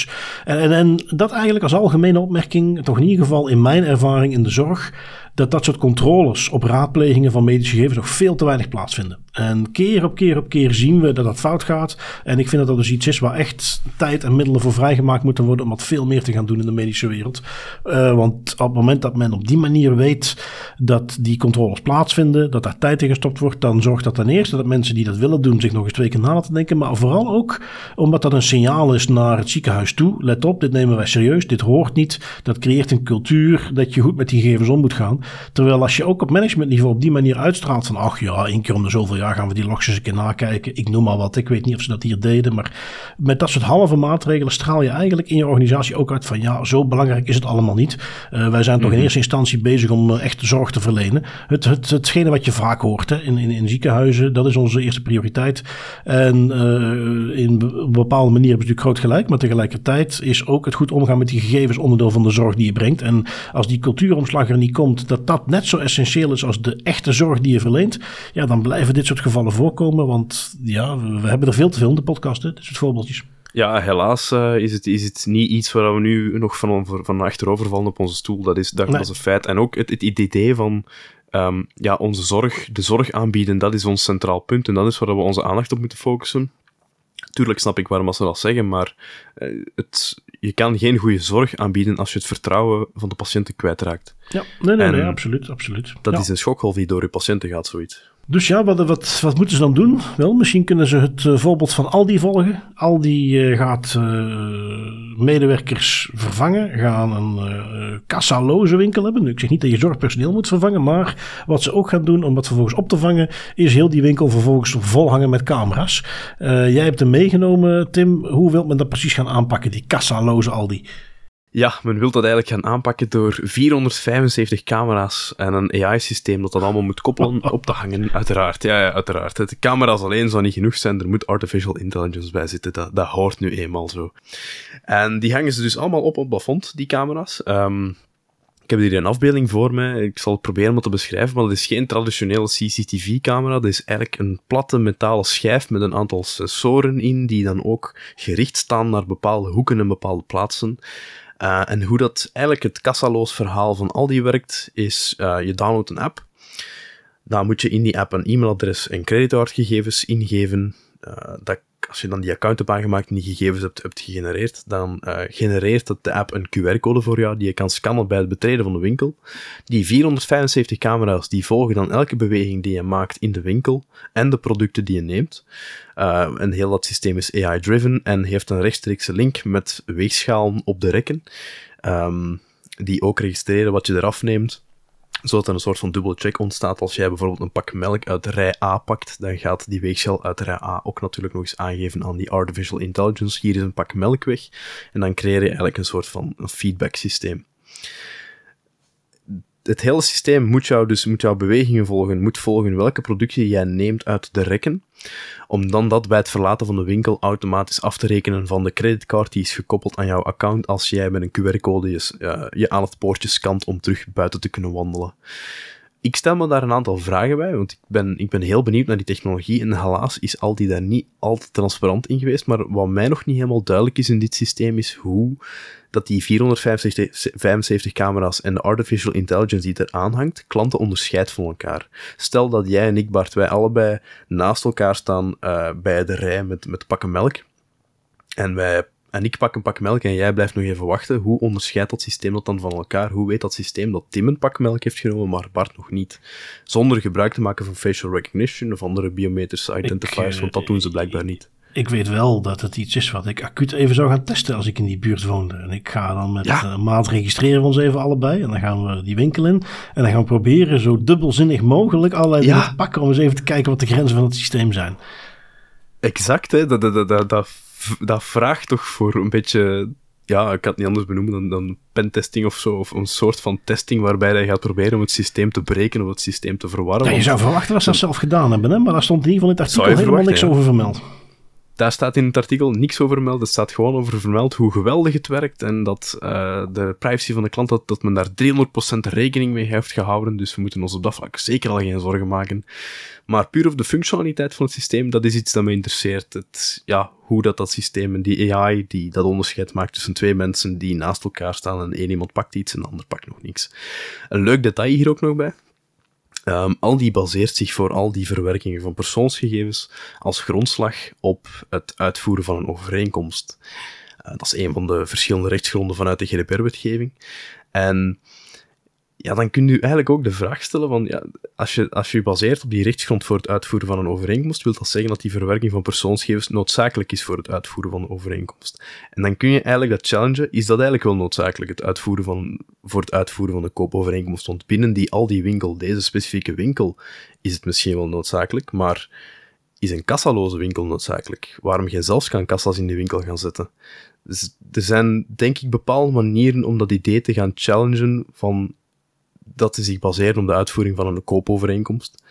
en, en, en dat eigenlijk als algemene opmerking, toch in ieder geval in mijn ervaring in de zorg dat dat soort controles op raadplegingen van medische gegevens nog veel te weinig plaatsvinden. En keer op keer op keer zien we dat dat fout gaat. En ik vind dat dat dus iets is waar echt tijd en middelen voor vrijgemaakt moeten worden om wat veel meer te gaan doen in de medische wereld. Uh, want op het moment dat men op die manier weet dat die controles plaatsvinden, dat daar tijd in gestopt wordt, dan zorgt dat ten eerste dat mensen die dat willen doen zich nog eens twee keer na laten denken. Maar vooral ook omdat dat een signaal is naar het ziekenhuis toe. Let op, dit nemen wij serieus, dit hoort niet. Dat creëert een cultuur dat je goed met die gegevens om moet gaan. Terwijl als je ook op managementniveau op die manier uitstraalt van, ach ja, één keer om de zoveel jaar gaan we die logs eens een keer nakijken. Ik noem maar wat, ik weet niet of ze dat hier deden, maar met dat soort halve maatregelen straal je eigenlijk in je organisatie ook uit van, ja, zo belangrijk is het allemaal niet. Uh, wij zijn toch in mhm. eerste instantie bezig om uh, echt zorg te verlenen. Het, het, hetgene wat je vaak hoort hè, in, in, in ziekenhuizen, dat is onze eerste prioriteit. En uh, in een bepaalde manier hebben ze natuurlijk groot gelijk, maar tegelijkertijd is ook het goed omgaan met die gegevens onderdeel van de zorg die je brengt. En als die cultuuromslag er niet komt, dat dat net zo essentieel is als de echte zorg die je verleent, ja, dan blijven dit soort gevallen voorkomen. Want ja, we hebben er veel te veel in de podcast, hè, dit soort voorbeeldjes. Ja, helaas uh, is, het, is het niet iets waar we nu nog van, van achterover vallen op onze stoel. Dat is, dat, nee. dat is een feit. En ook het, het idee van um, ja, onze zorg, de zorg aanbieden, dat is ons centraal punt. En dat is waar we onze aandacht op moeten focussen. Tuurlijk snap ik waarom ze dat zeggen, maar uh, het, je kan geen goede zorg aanbieden als je het vertrouwen van de patiënten kwijtraakt. Ja, nee, nee, nee absoluut, absoluut. Dat ja. is een schokgolf die door je patiënten gaat, zoiets. Dus ja, wat, wat, moeten ze dan doen? Wel, misschien kunnen ze het uh, voorbeeld van Aldi volgen. Aldi uh, gaat uh, medewerkers vervangen, gaan een kassaloze winkel hebben. Ik zeg niet dat je zorgpersoneel moet vervangen, maar wat ze ook gaan doen om dat vervolgens op te vangen, is heel die winkel vervolgens volhangen met camera's. jij hebt hem meegenomen, Tim. Hoe wil men dat precies gaan aanpakken, die kassaloze Aldi? Ja, men wil dat eigenlijk gaan aanpakken door 475 camera's en een AI-systeem dat dat allemaal moet koppelen op te hangen. Uiteraard, ja, ja uiteraard. De camera's alleen zou niet genoeg zijn, er moet artificial intelligence bij zitten. Dat, dat hoort nu eenmaal zo. En die hangen ze dus allemaal op op het plafond, die camera's. Um, ik heb hier een afbeelding voor me. Ik zal het proberen om het te beschrijven, maar dat is geen traditionele CCTV-camera. Dat is eigenlijk een platte metalen schijf met een aantal sensoren in, die dan ook gericht staan naar bepaalde hoeken en bepaalde plaatsen. Uh, en hoe dat eigenlijk het kassaloos verhaal van Aldi werkt, is uh, je downloadt een app. Dan moet je in die app een e-mailadres en creditcardgegevens ingeven. Uh, dat als je dan die account hebt aangemaakt en die gegevens hebt, hebt gegenereerd, dan uh, genereert het de app een QR-code voor jou die je kan scannen bij het betreden van de winkel. Die 475 camera's die volgen dan elke beweging die je maakt in de winkel en de producten die je neemt. Uh, heel dat systeem is AI-driven en heeft een rechtstreekse link met weegschalen op de rekken, um, die ook registreren wat je eraf neemt zodat er een soort van dubbele check ontstaat. Als jij bijvoorbeeld een pak melk uit rij A pakt, dan gaat die weegschaal uit rij A ook natuurlijk nog eens aangeven aan die artificial intelligence. Hier is een pak melk weg. En dan creëer je eigenlijk een soort van feedback systeem het hele systeem moet jou dus moet jouw bewegingen volgen, moet volgen welke producten jij neemt uit de rekken, om dan dat bij het verlaten van de winkel automatisch af te rekenen van de creditcard die is gekoppeld aan jouw account als jij met een QR-code je, uh, je aan het poortje scant om terug buiten te kunnen wandelen. Ik stel me daar een aantal vragen bij, want ik ben, ik ben heel benieuwd naar die technologie en helaas is Aldi daar niet altijd transparant in geweest, maar wat mij nog niet helemaal duidelijk is in dit systeem is hoe dat die 475 camera's en de artificial intelligence die er aanhangt, klanten onderscheidt van elkaar. Stel dat jij en ik, Bart, wij allebei naast elkaar staan uh, bij de rij met, met pakken melk. En, wij, en ik pak een pak melk en jij blijft nog even wachten. Hoe onderscheidt dat systeem dat dan van elkaar? Hoe weet dat systeem dat Tim een pak melk heeft genomen, maar Bart nog niet? Zonder gebruik te maken van facial recognition of andere biometrische identifiers, want dat doen ze blijkbaar niet ik weet wel dat het iets is wat ik acuut even zou gaan testen als ik in die buurt woonde. En ik ga dan met ja. uh, maat registreren we ons even allebei. En dan gaan we die winkel in. En dan gaan we proberen zo dubbelzinnig mogelijk allerlei dingen te pakken om eens even te kijken wat de grenzen van het systeem zijn. Exact, hè. Dat, dat, dat, dat dat vraagt toch voor een beetje ja, ik kan het niet anders benoemen dan, dan pentesting of zo. Of een soort van testing waarbij hij gaat proberen om het systeem te breken of het systeem te verwarren. Ja, je zou verwachten dat ze dat zelf gedaan hebben, hè? maar daar stond in ieder geval in het artikel helemaal niks over vermeld daar staat in het artikel niks over vermeld. Er staat gewoon over vermeld hoe geweldig het werkt en dat uh, de privacy van de klant, dat, dat men daar 300% rekening mee heeft gehouden. Dus we moeten ons op dat vlak zeker al geen zorgen maken. Maar puur op de functionaliteit van het systeem, dat is iets dat me interesseert. Het, ja, hoe dat, dat systeem en die AI die dat onderscheid maakt tussen twee mensen die naast elkaar staan en één iemand pakt iets en de ander pakt nog niks. Een leuk detail hier ook nog bij. Um, al die baseert zich voor al die verwerkingen van persoonsgegevens als grondslag op het uitvoeren van een overeenkomst. Uh, dat is een van de verschillende rechtsgronden vanuit de GDPR-wetgeving. En ja, dan kun je eigenlijk ook de vraag stellen van, ja, als je, als je baseert op die rechtsgrond voor het uitvoeren van een overeenkomst, wil dat zeggen dat die verwerking van persoonsgegevens noodzakelijk is voor het uitvoeren van een overeenkomst. En dan kun je eigenlijk dat challengen, is dat eigenlijk wel noodzakelijk, het uitvoeren van, voor het uitvoeren van de koopovereenkomst? Want binnen die, al die winkel, deze specifieke winkel, is het misschien wel noodzakelijk, maar is een kassaloze winkel noodzakelijk? Waarom geen zelfs kan kassa's in die winkel gaan zetten? Dus er zijn, denk ik, bepaalde manieren om dat idee te gaan challengen van dat zich baseert op de uitvoering van een koopovereenkomst.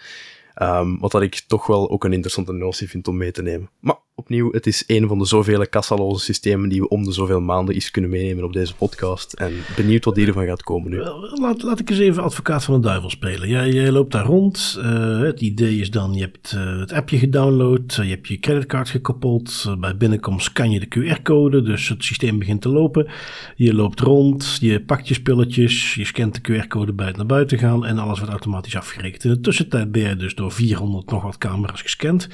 Um, wat dat ik toch wel ook een interessante notie vind om mee te nemen. Maar opnieuw, het is een van de zoveel kassaloze systemen die we om de zoveel maanden eens kunnen meenemen op deze podcast. En benieuwd wat hiervan gaat komen nu. Laat, laat ik eens even advocaat van de duivel spelen. Jij, loopt daar rond. Uh, het idee is dan, je hebt uh, het appje gedownload, uh, je hebt je creditcard gekoppeld. bij binnenkomst scan je de QR-code, dus het systeem begint te lopen. Je loopt rond, je pakt je spulletjes, je scant de QR-code bij het naar buiten gaan en alles wordt automatisch afgerekend. In de tussentijd ben je dus door 400 nog wat camera's gescand.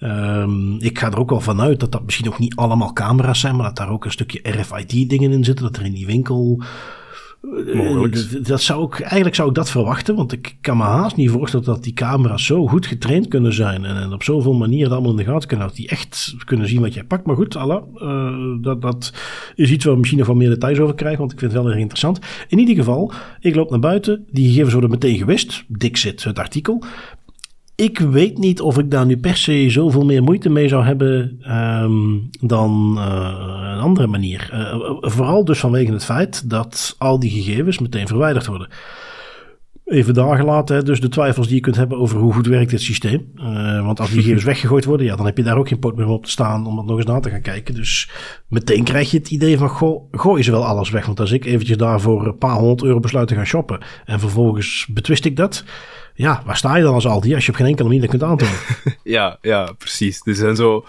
Um, ik ga er ook wel vanuit dat dat misschien ook niet allemaal camera's zijn, maar dat daar ook een stukje RFID-dingen in zitten. Dat er in die winkel. Eh, Mogelijk. Dat zou ik, eigenlijk zou ik dat verwachten, want ik kan me haast niet voorstellen dat die camera's zo goed getraind kunnen zijn en, en op zoveel manieren allemaal in de gaten kunnen, dat die echt kunnen zien wat jij pakt. Maar goed, Allah, uh, dat, dat is iets waar we misschien nog wel meer details over krijgen, want ik vind het wel erg interessant. In ieder geval, ik loop naar buiten, die gegevens worden meteen gewist. Dik zit het artikel ik weet niet of ik daar nu per se zoveel meer moeite mee zou hebben um, dan uh, een andere manier. Uh, vooral dus vanwege het feit dat al die gegevens meteen verwijderd worden. Even dagen later, dus de twijfels die je kunt hebben over hoe goed werkt dit systeem. Uh, want als die gegevens weggegooid worden, ja, dan heb je daar ook geen pot meer op te staan om dat nog eens na te gaan kijken. Dus meteen krijg je het idee van, goh, gooi ze wel alles weg. Want als ik eventjes daarvoor een paar honderd euro besluit te gaan shoppen en vervolgens betwist ik dat ja, waar sta je dan als Aldi als je op geen enkele manier kunt aantonen? ja, ja, precies. Er zijn zo...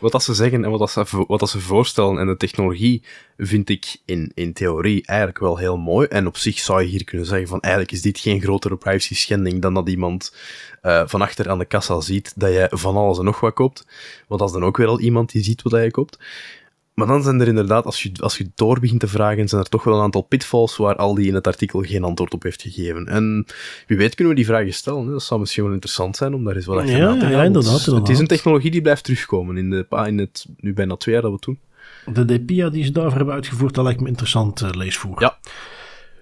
Wat dat ze zeggen en wat, dat ze, wat dat ze voorstellen en de technologie vind ik in, in theorie eigenlijk wel heel mooi. En op zich zou je hier kunnen zeggen van eigenlijk is dit geen grotere privacy schending dan dat iemand uh, van achter aan de kassa ziet dat je van alles en nog wat koopt. Want dat is dan ook weer al iemand die ziet wat je koopt. Maar dan zijn er inderdaad, als je, als je door begint te vragen, zijn er toch wel een aantal pitfalls waar Aldi in het artikel geen antwoord op heeft gegeven. En wie weet kunnen we die vragen stellen. Hè? Dat zou misschien wel interessant zijn om daar eens wat ja, na te gaan. Ja, inderdaad, inderdaad. Het is een technologie die blijft terugkomen in, de, in het nu bijna twee jaar dat we het doen. De DPIA die ze daarvoor hebben uitgevoerd, dat lijkt me interessant uh, leesvoer. Ja.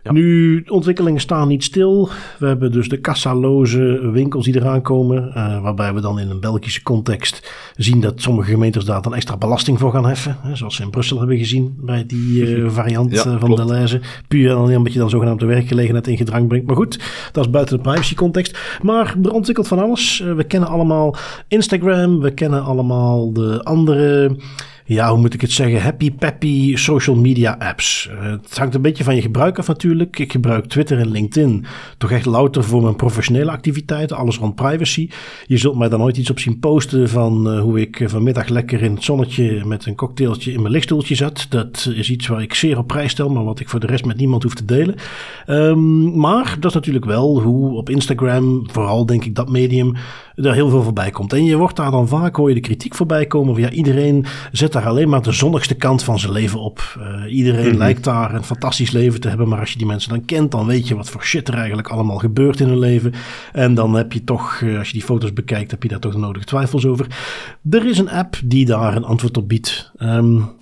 Nu, ontwikkelingen staan niet stil. We hebben dus de kassaloze winkels die eraan komen. Uh, waarbij we dan in een Belgische context zien dat sommige gemeentes daar dan extra belasting voor gaan heffen. Hè, zoals we in Brussel hebben gezien bij die uh, variant ja, van de Deleuze. Puur alleen omdat je dan zogenaamde werkgelegenheid in gedrang brengt. Maar goed, dat is buiten de privacy context. Maar er ontwikkelt van alles. Uh, we kennen allemaal Instagram. We kennen allemaal de andere ja, hoe moet ik het zeggen, happy peppy social media apps. Uh, het hangt een beetje van je gebruik af natuurlijk. Ik gebruik Twitter en LinkedIn toch echt louter voor mijn professionele activiteiten, alles rond privacy. Je zult mij dan nooit iets op zien posten van uh, hoe ik vanmiddag lekker in het zonnetje met een cocktailtje in mijn lichtstoeltje zat. Dat is iets waar ik zeer op prijs stel, maar wat ik voor de rest met niemand hoef te delen. Um, maar dat is natuurlijk wel hoe op Instagram, vooral denk ik dat medium, er heel veel voorbij komt. En je wordt daar dan vaak, hoor je de kritiek voorbij komen van ja, iedereen zet daar alleen maar de zonnigste kant van zijn leven op. Uh, iedereen mm -hmm. lijkt daar een fantastisch leven te hebben, maar als je die mensen dan kent, dan weet je wat voor shit er eigenlijk allemaal gebeurt in hun leven. En dan heb je toch, uh, als je die foto's bekijkt, heb je daar toch de nodige twijfels over. Er is een app die daar een antwoord op biedt. Um,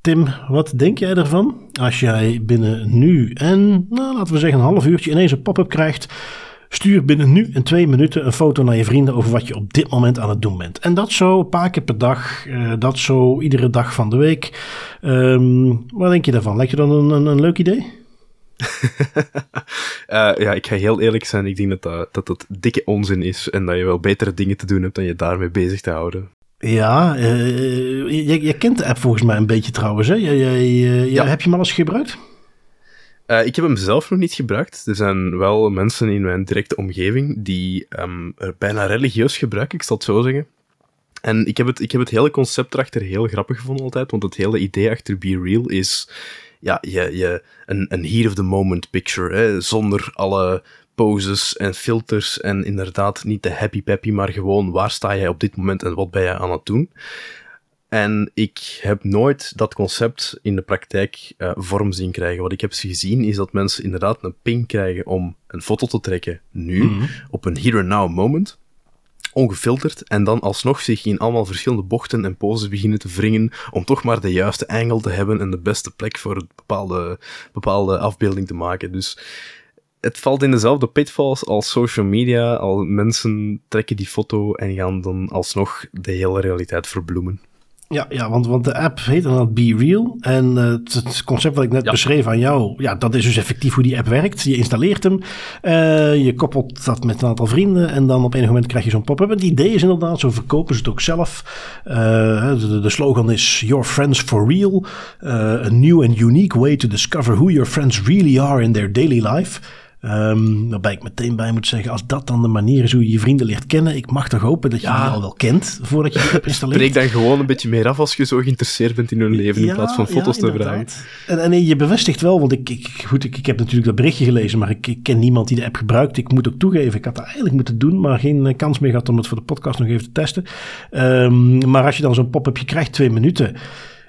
Tim, wat denk jij ervan als jij binnen nu en, nou, laten we zeggen, een half uurtje ineens een pop-up krijgt Stuur binnen nu en twee minuten een foto naar je vrienden over wat je op dit moment aan het doen bent. En dat zo een paar keer per dag. Uh, dat zo iedere dag van de week. Um, wat denk je daarvan? Lijkt je dan een, een, een leuk idee? uh, ja, ik ga heel eerlijk zijn. Ik denk dat dat, dat dat dikke onzin is. En dat je wel betere dingen te doen hebt dan je daarmee bezig te houden. Ja, uh, je, je, kent de app volgens mij een beetje trouwens. Hè? Je, je, ja. Heb je hem al eens gebruikt? Uh, ik heb hem zelf nog niet gebruikt. Er zijn wel mensen in mijn directe omgeving die um, er bijna religieus gebruiken, ik zal het zo zeggen. En ik heb, het, ik heb het hele concept erachter heel grappig gevonden altijd, want het hele idee achter Be Real is ja, je, je, een, een heat-of-the-moment picture, hè, zonder alle poses en filters en inderdaad niet de happy-peppy, maar gewoon waar sta jij op dit moment en wat ben jij aan het doen. En ik heb nooit dat concept in de praktijk uh, vorm zien krijgen. Wat ik heb gezien is dat mensen inderdaad een ping krijgen om een foto te trekken nu, mm -hmm. op een here and now moment ongefilterd en dan alsnog zich in allemaal verschillende bochten en poses beginnen te wringen om toch maar de juiste angle te hebben en de beste plek voor een bepaalde, bepaalde afbeelding te maken. Dus het valt in dezelfde pitfalls als social media. Al mensen trekken die foto en gaan dan alsnog de hele realiteit verbloemen. Ja, ja want, want de app heet dan Be Real. En uh, het, concept wat ik net beschreef aan jou, ja, dat is dus effectief hoe die app werkt. Je installeert hem, uh, je koppelt dat met een aantal vrienden en dan op enig moment krijg je zo'n pop-up. Het idee is inderdaad, zo verkopen ze het ook zelf. Uh, de, de, slogan is Your Friends for Real. a new and unique way to discover who your friends really are in their daily life. Um, waarbij ik meteen bij moet zeggen, als dat dan de manier is hoe je je vrienden leert kennen, ik mag toch hopen dat je ja. die al wel kent voordat je die hebt installeert. Spreek dan gewoon een beetje meer af als je zo geïnteresseerd bent in hun leven, ja, in plaats van foto's ja, te vragen. En, en je bevestigt wel, want ik, ik, goed, ik, ik heb natuurlijk dat berichtje gelezen, maar ik, ik, ken niemand die de app gebruikt. Ik moet ook toegeven, ik had dat eigenlijk moeten doen, maar geen eh, kans meer gehad om het voor de podcast nog even te testen. Um, maar als je dan zo'n pop-upje krijgt, twee minuten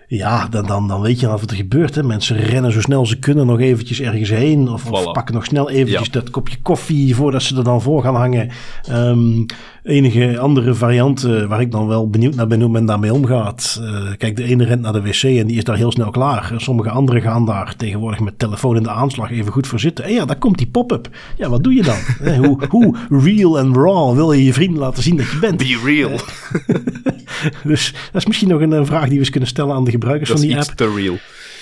ja, dan, dan, dan weet je al wat er gebeurt. Hè. Mensen rennen zo snel ze kunnen nog eventjes ergens heen. Of, of pakken nog snel eventjes dat kopje koffie voordat ze er dan voor gaan hangen. Um, enige andere varianten waar ik dan wel benieuwd naar ben hoe men daarmee omgaat. Uh, kijk, de ene rent naar de wc en die is daar heel snel klaar. Sommige anderen gaan daar tegenwoordig met telefoon in de aanslag even goed voor zitten. En ja, daar komt die pop-up. Ja, wat doe je dan? hoe, hoe real en raw wil je je vrienden laten zien dat je bent? Be real. dus dat is misschien nog een, vraag die we eens kunnen stellen aan de gebruikers van die app. te real.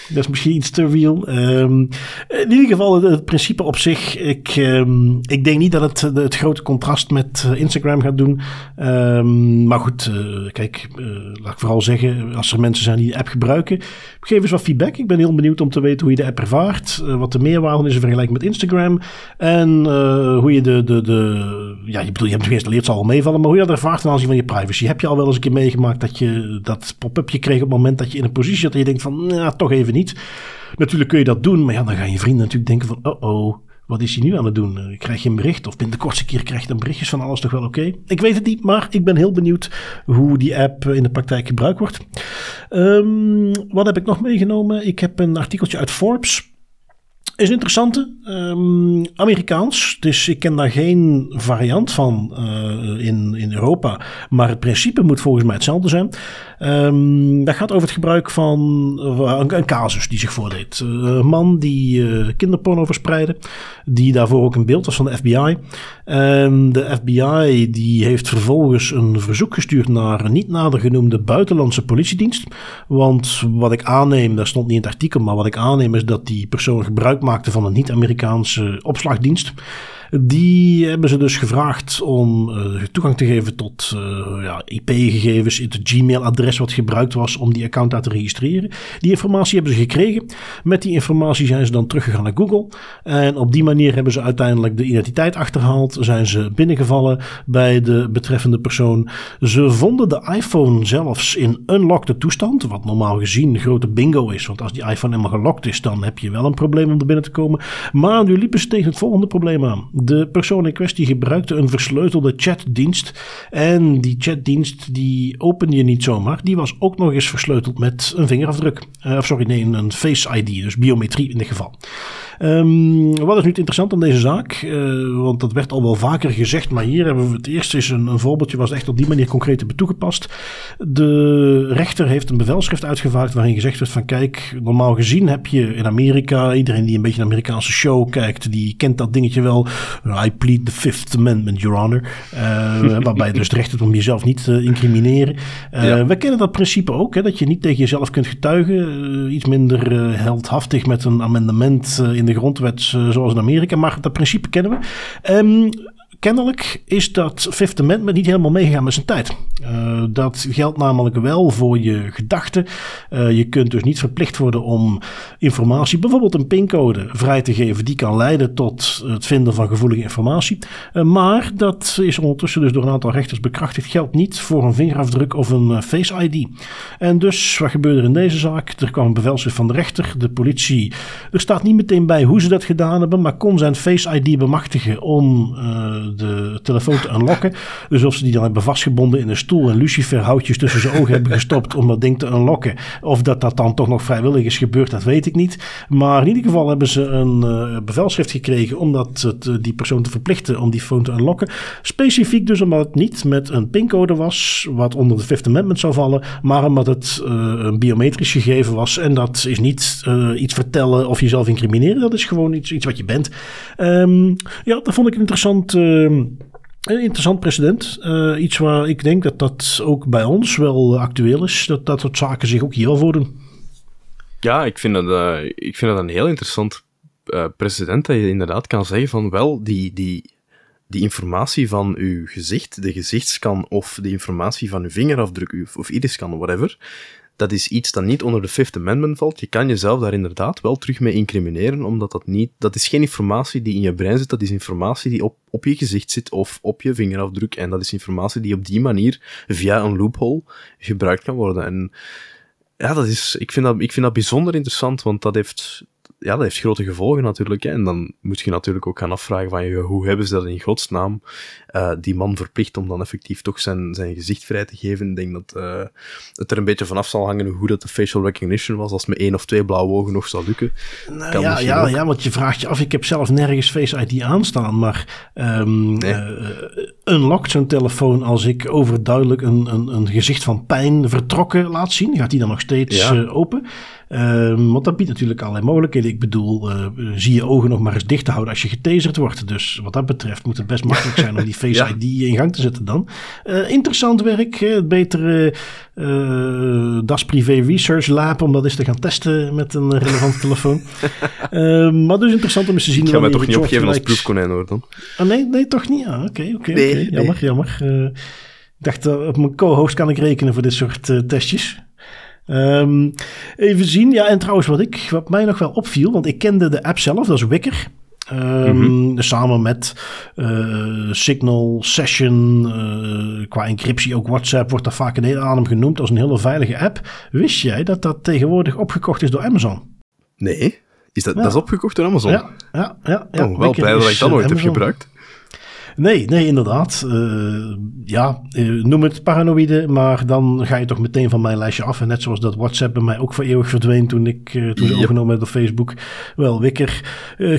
Dat is misschien iets te real. Um, in ieder geval, het, principe op zich. Ik, um, ik denk niet dat het het grote contrast met eh, Instagram gaat doen. Um, maar goed, uh, kijk, uh, laat ik vooral zeggen, als er mensen zijn die de app gebruiken, geef eens wat feedback. Ik ben heel benieuwd om te weten hoe je de app ervaart. wat de meerwaarde is in vergelijking met Instagram. En hoe je de, de, de. Ja, je bedoel, je hebt het geïnstalleerd, zal al meevallen. Maar hoe je dat ervaart ten aanzien van je privacy. Heb je al wel eens een keer meegemaakt dat je dat pop-upje kreeg op het moment dat je in een positie zat en je denkt van, nou, toch even niet niet. Natuurlijk kun je dat doen, maar ja, dan gaan je vrienden natuurlijk denken van, oh oh, wat is hij nu aan het doen? Eh, krijg je een bericht? Of binnen de kortste keer krijg je dan berichtjes van alles toch wel oké? Ik weet het niet, maar ik ben heel benieuwd hoe die app in de praktijk gebruikt wordt. Um, wat heb ik nog meegenomen? Ik heb een artikeltje uit Forbes. Is een interessante. Um, Amerikaans. Dus ik ken daar geen variant van uh, in, in Europa. Maar het principe moet volgens mij hetzelfde zijn. Um, dat gaat over het gebruik van uh, een, casus die zich voordeed. Uh, een man die uh, kinderporno verspreidde. Die daarvoor ook een beeld was van de FBI. En de FBI die heeft vervolgens een verzoek gestuurd naar een niet nader genoemde buitenlandse politiedienst. Want wat ik aanneem, dat stond niet in het artikel, maar wat ik aanneem is dat die persoon gebruik maakte van een niet-Amerikaanse opslagdienst. Die hebben ze dus gevraagd om uh, toegang te geven tot uh, ja, IP-gegevens, het Gmail-adres wat gebruikt was om die account daar te registreren. Die informatie hebben ze gekregen. Met die informatie zijn ze dan teruggegaan naar Google. En op die manier hebben ze uiteindelijk de identiteit achterhaald. Zijn ze binnengevallen bij de betreffende persoon. Ze vonden de iPhone zelfs in unlocked toestand. Wat normaal gezien een grote bingo is. Want als die iPhone helemaal gelokt is, dan heb je wel een probleem om er binnen te komen. Maar nu liepen ze tegen het volgende probleem aan. De persoon in kwestie gebruikte een versleutelde chatdienst. En die chatdienst die opende je niet zomaar. Die was ook nog eens versleuteld met een vingerafdruk. Uh, of sorry, nee, een Face ID, dus biometrie in dit geval. Um, wat is nu interessant aan deze zaak? Uh, want dat werd al wel vaker gezegd, maar hier hebben we het eerst eens een, een voorbeeldje was echt op die manier concreet hebben toegepast. De rechter heeft een bevelschrift uitgevaardigd waarin gezegd werd van kijk, normaal gezien heb je in Amerika, iedereen die een beetje een Amerikaanse show kijkt, die kent dat dingetje wel, I plead the Fifth Amendment, Your Honor. waarbij je dus het recht hebt om jezelf niet te incrimineren. We kennen dat principe ook, hè, dat je niet tegen jezelf kunt getuigen. iets minder heldhaftig met een amendement in de grondwet zoals in Amerika. Maar dat principe kennen we. Um, kennelijk is dat Fifth Amendment niet helemaal meegegaan met zijn tijd. Uh, dat geldt namelijk wel voor je gedachten. Uh, je kunt dus niet verplicht worden om informatie, bijvoorbeeld een pincode, vrij te geven. Die kan leiden tot het vinden van gevoelige informatie. Uh, maar dat is ondertussen dus door een aantal rechters bekrachtigd. Geldt niet voor een vingerafdruk of een Face ID. En dus, wat gebeurde er in deze zaak? Er kwam een bevelschrift van de rechter. De politie, er staat niet meteen bij hoe ze dat gedaan hebben, maar kon zijn Face ID bemachtigen om de telefoon te unlocken. Dus of ze die dan hebben vastgebonden in een stoel en luciferhoutjes tussen zijn ogen hebben gestopt om dat ding te unlocken. Of dat dat dan toch nog vrijwillig is gebeurd, dat weet ik niet. Maar in ieder geval hebben ze een uh, bevelschrift gekregen om dat, uh, die persoon te verplichten om die phone te unlocken. Specifiek dus omdat het niet met een pincode was, wat onder de Fifth Amendment zou vallen, maar omdat het uh, een biometrisch gegeven was. En dat is niet iets vertellen of jezelf incrimineren, dat is gewoon iets, iets wat je bent. Um, ja, dat vond ik interessant een interessant precedent. Uh, iets waar ik denk dat dat ook bij ons wel actueel is. Dat dat soort zaken zich ook hier wel voordoen. Ja, ik vind dat, uh, ik vind dat een heel interessant uh, precedent. Dat je inderdaad kan zeggen van wel, die, die, die informatie van uw gezicht, de gezichtscan of de informatie van uw vingerafdruk of, of iriscan, whatever dat is iets dat niet onder de Fifth Amendment valt. Je kan jezelf daar inderdaad wel terug mee incrimineren, omdat dat niet, dat is geen informatie die in je brein zit, dat is informatie die op, op je gezicht zit of op je vingerafdruk. En dat is informatie die op die manier via een loophole gebruikt kan worden. En ja, dat is, ik vind dat, ik vind dat bijzonder interessant, want dat heeft, ja, dat heeft grote gevolgen natuurlijk. Hè. En dan moet je natuurlijk ook gaan afvragen van, hoe hebben ze dat in godsnaam uh, die man verplicht om dan effectief toch zijn, zijn gezicht vrij te geven. Ik denk dat uh, het er een beetje vanaf zal hangen hoe dat de facial recognition was. Als me één of twee blauwe ogen nog zou lukken. Nou, ja, ja, ja, want je vraagt je af. Ik heb zelf nergens Face ID aanstaan, maar um, nee. uh, unlockt zo'n telefoon als ik overduidelijk een, een, een gezicht van pijn vertrokken laat zien? Gaat die dan nog steeds ja. open? Um, want dat biedt natuurlijk allerlei mogelijkheden. Ik bedoel, uh, zie je ogen nog maar eens dicht te houden als je getaserd wordt. Dus wat dat betreft moet het best makkelijk zijn om die Face ja. ID in gang te zetten dan. Uh, interessant werk, het betere uh, Das Privé Research Lab om dat eens te gaan testen met een relevante telefoon. uh, maar dus interessant om eens te zien. Ik ga mij toch niet opgeven als proefkonijn hoor dan. Ah, nee, nee, toch niet. Ah, oké, oké. nee, Jammer, nee. jammer. Uh, ik dacht, op mijn co-host kan ik rekenen voor dit soort testjes. Um, even zien. Ja, en trouwens, wat, ik, wat mij nog wel opviel, want ik kende de app zelf, dat is Wicker. Um, mm -hmm. Samen met uh, Signal, Session, uh, qua encryptie ook WhatsApp wordt dat vaak een hele adem genoemd als een hele veilige app. Wist jij dat dat tegenwoordig opgekocht is door Amazon? Nee, is dat, ja. dat is opgekocht door Amazon? Ja, ja, ja. ja. Oh, wel blij dat ik dat nooit Amazon. heb gebruikt. Nee, nee, inderdaad. Uh, ja, uh, noem het paranoïde, maar dan ga je toch meteen van mijn lijstje af. En net zoals dat WhatsApp bij mij ook voor eeuwig verdween toen ik uh, toen ze yep. overgenomen werd op Facebook. Wel, Wicker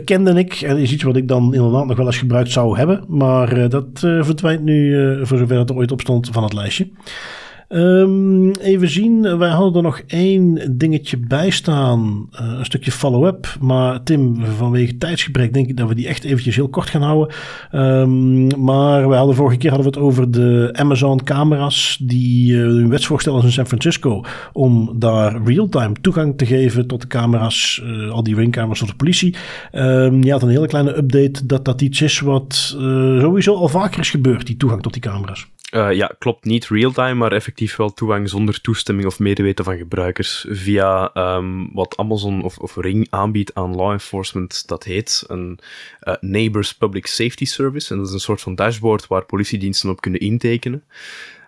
kende ik en is iets wat ik dan inderdaad nog wel eens gebruikt zou hebben. Maar dat verdwijnt nu, voor zover het er ooit op stond, van het lijstje. Um, even zien, wij hadden er nog één dingetje bij staan. Uh, een stukje follow-up. Maar Tim, vanwege tijdsgebrek denk ik dat we die echt eventjes heel kort gaan houden. Um, maar we hadden vorige keer hadden we het over de Amazon camera's die uh, hun wetsvoorstel in San Francisco. Om daar real-time toegang te geven tot de camera's. Al die ringcamera's tot de politie. Um, je had een hele kleine update dat dat iets is wat sowieso al vaker is gebeurd. Die toegang tot die camera's. Uh, ja, klopt niet real-time, maar effectief wel toegang zonder toestemming of medeweten van gebruikers via um, wat Amazon of, of, Ring aanbiedt aan law enforcement. Dat heet een uh, Neighbors Public Safety Service. En dat is een soort van dashboard waar politiediensten op kunnen intekenen.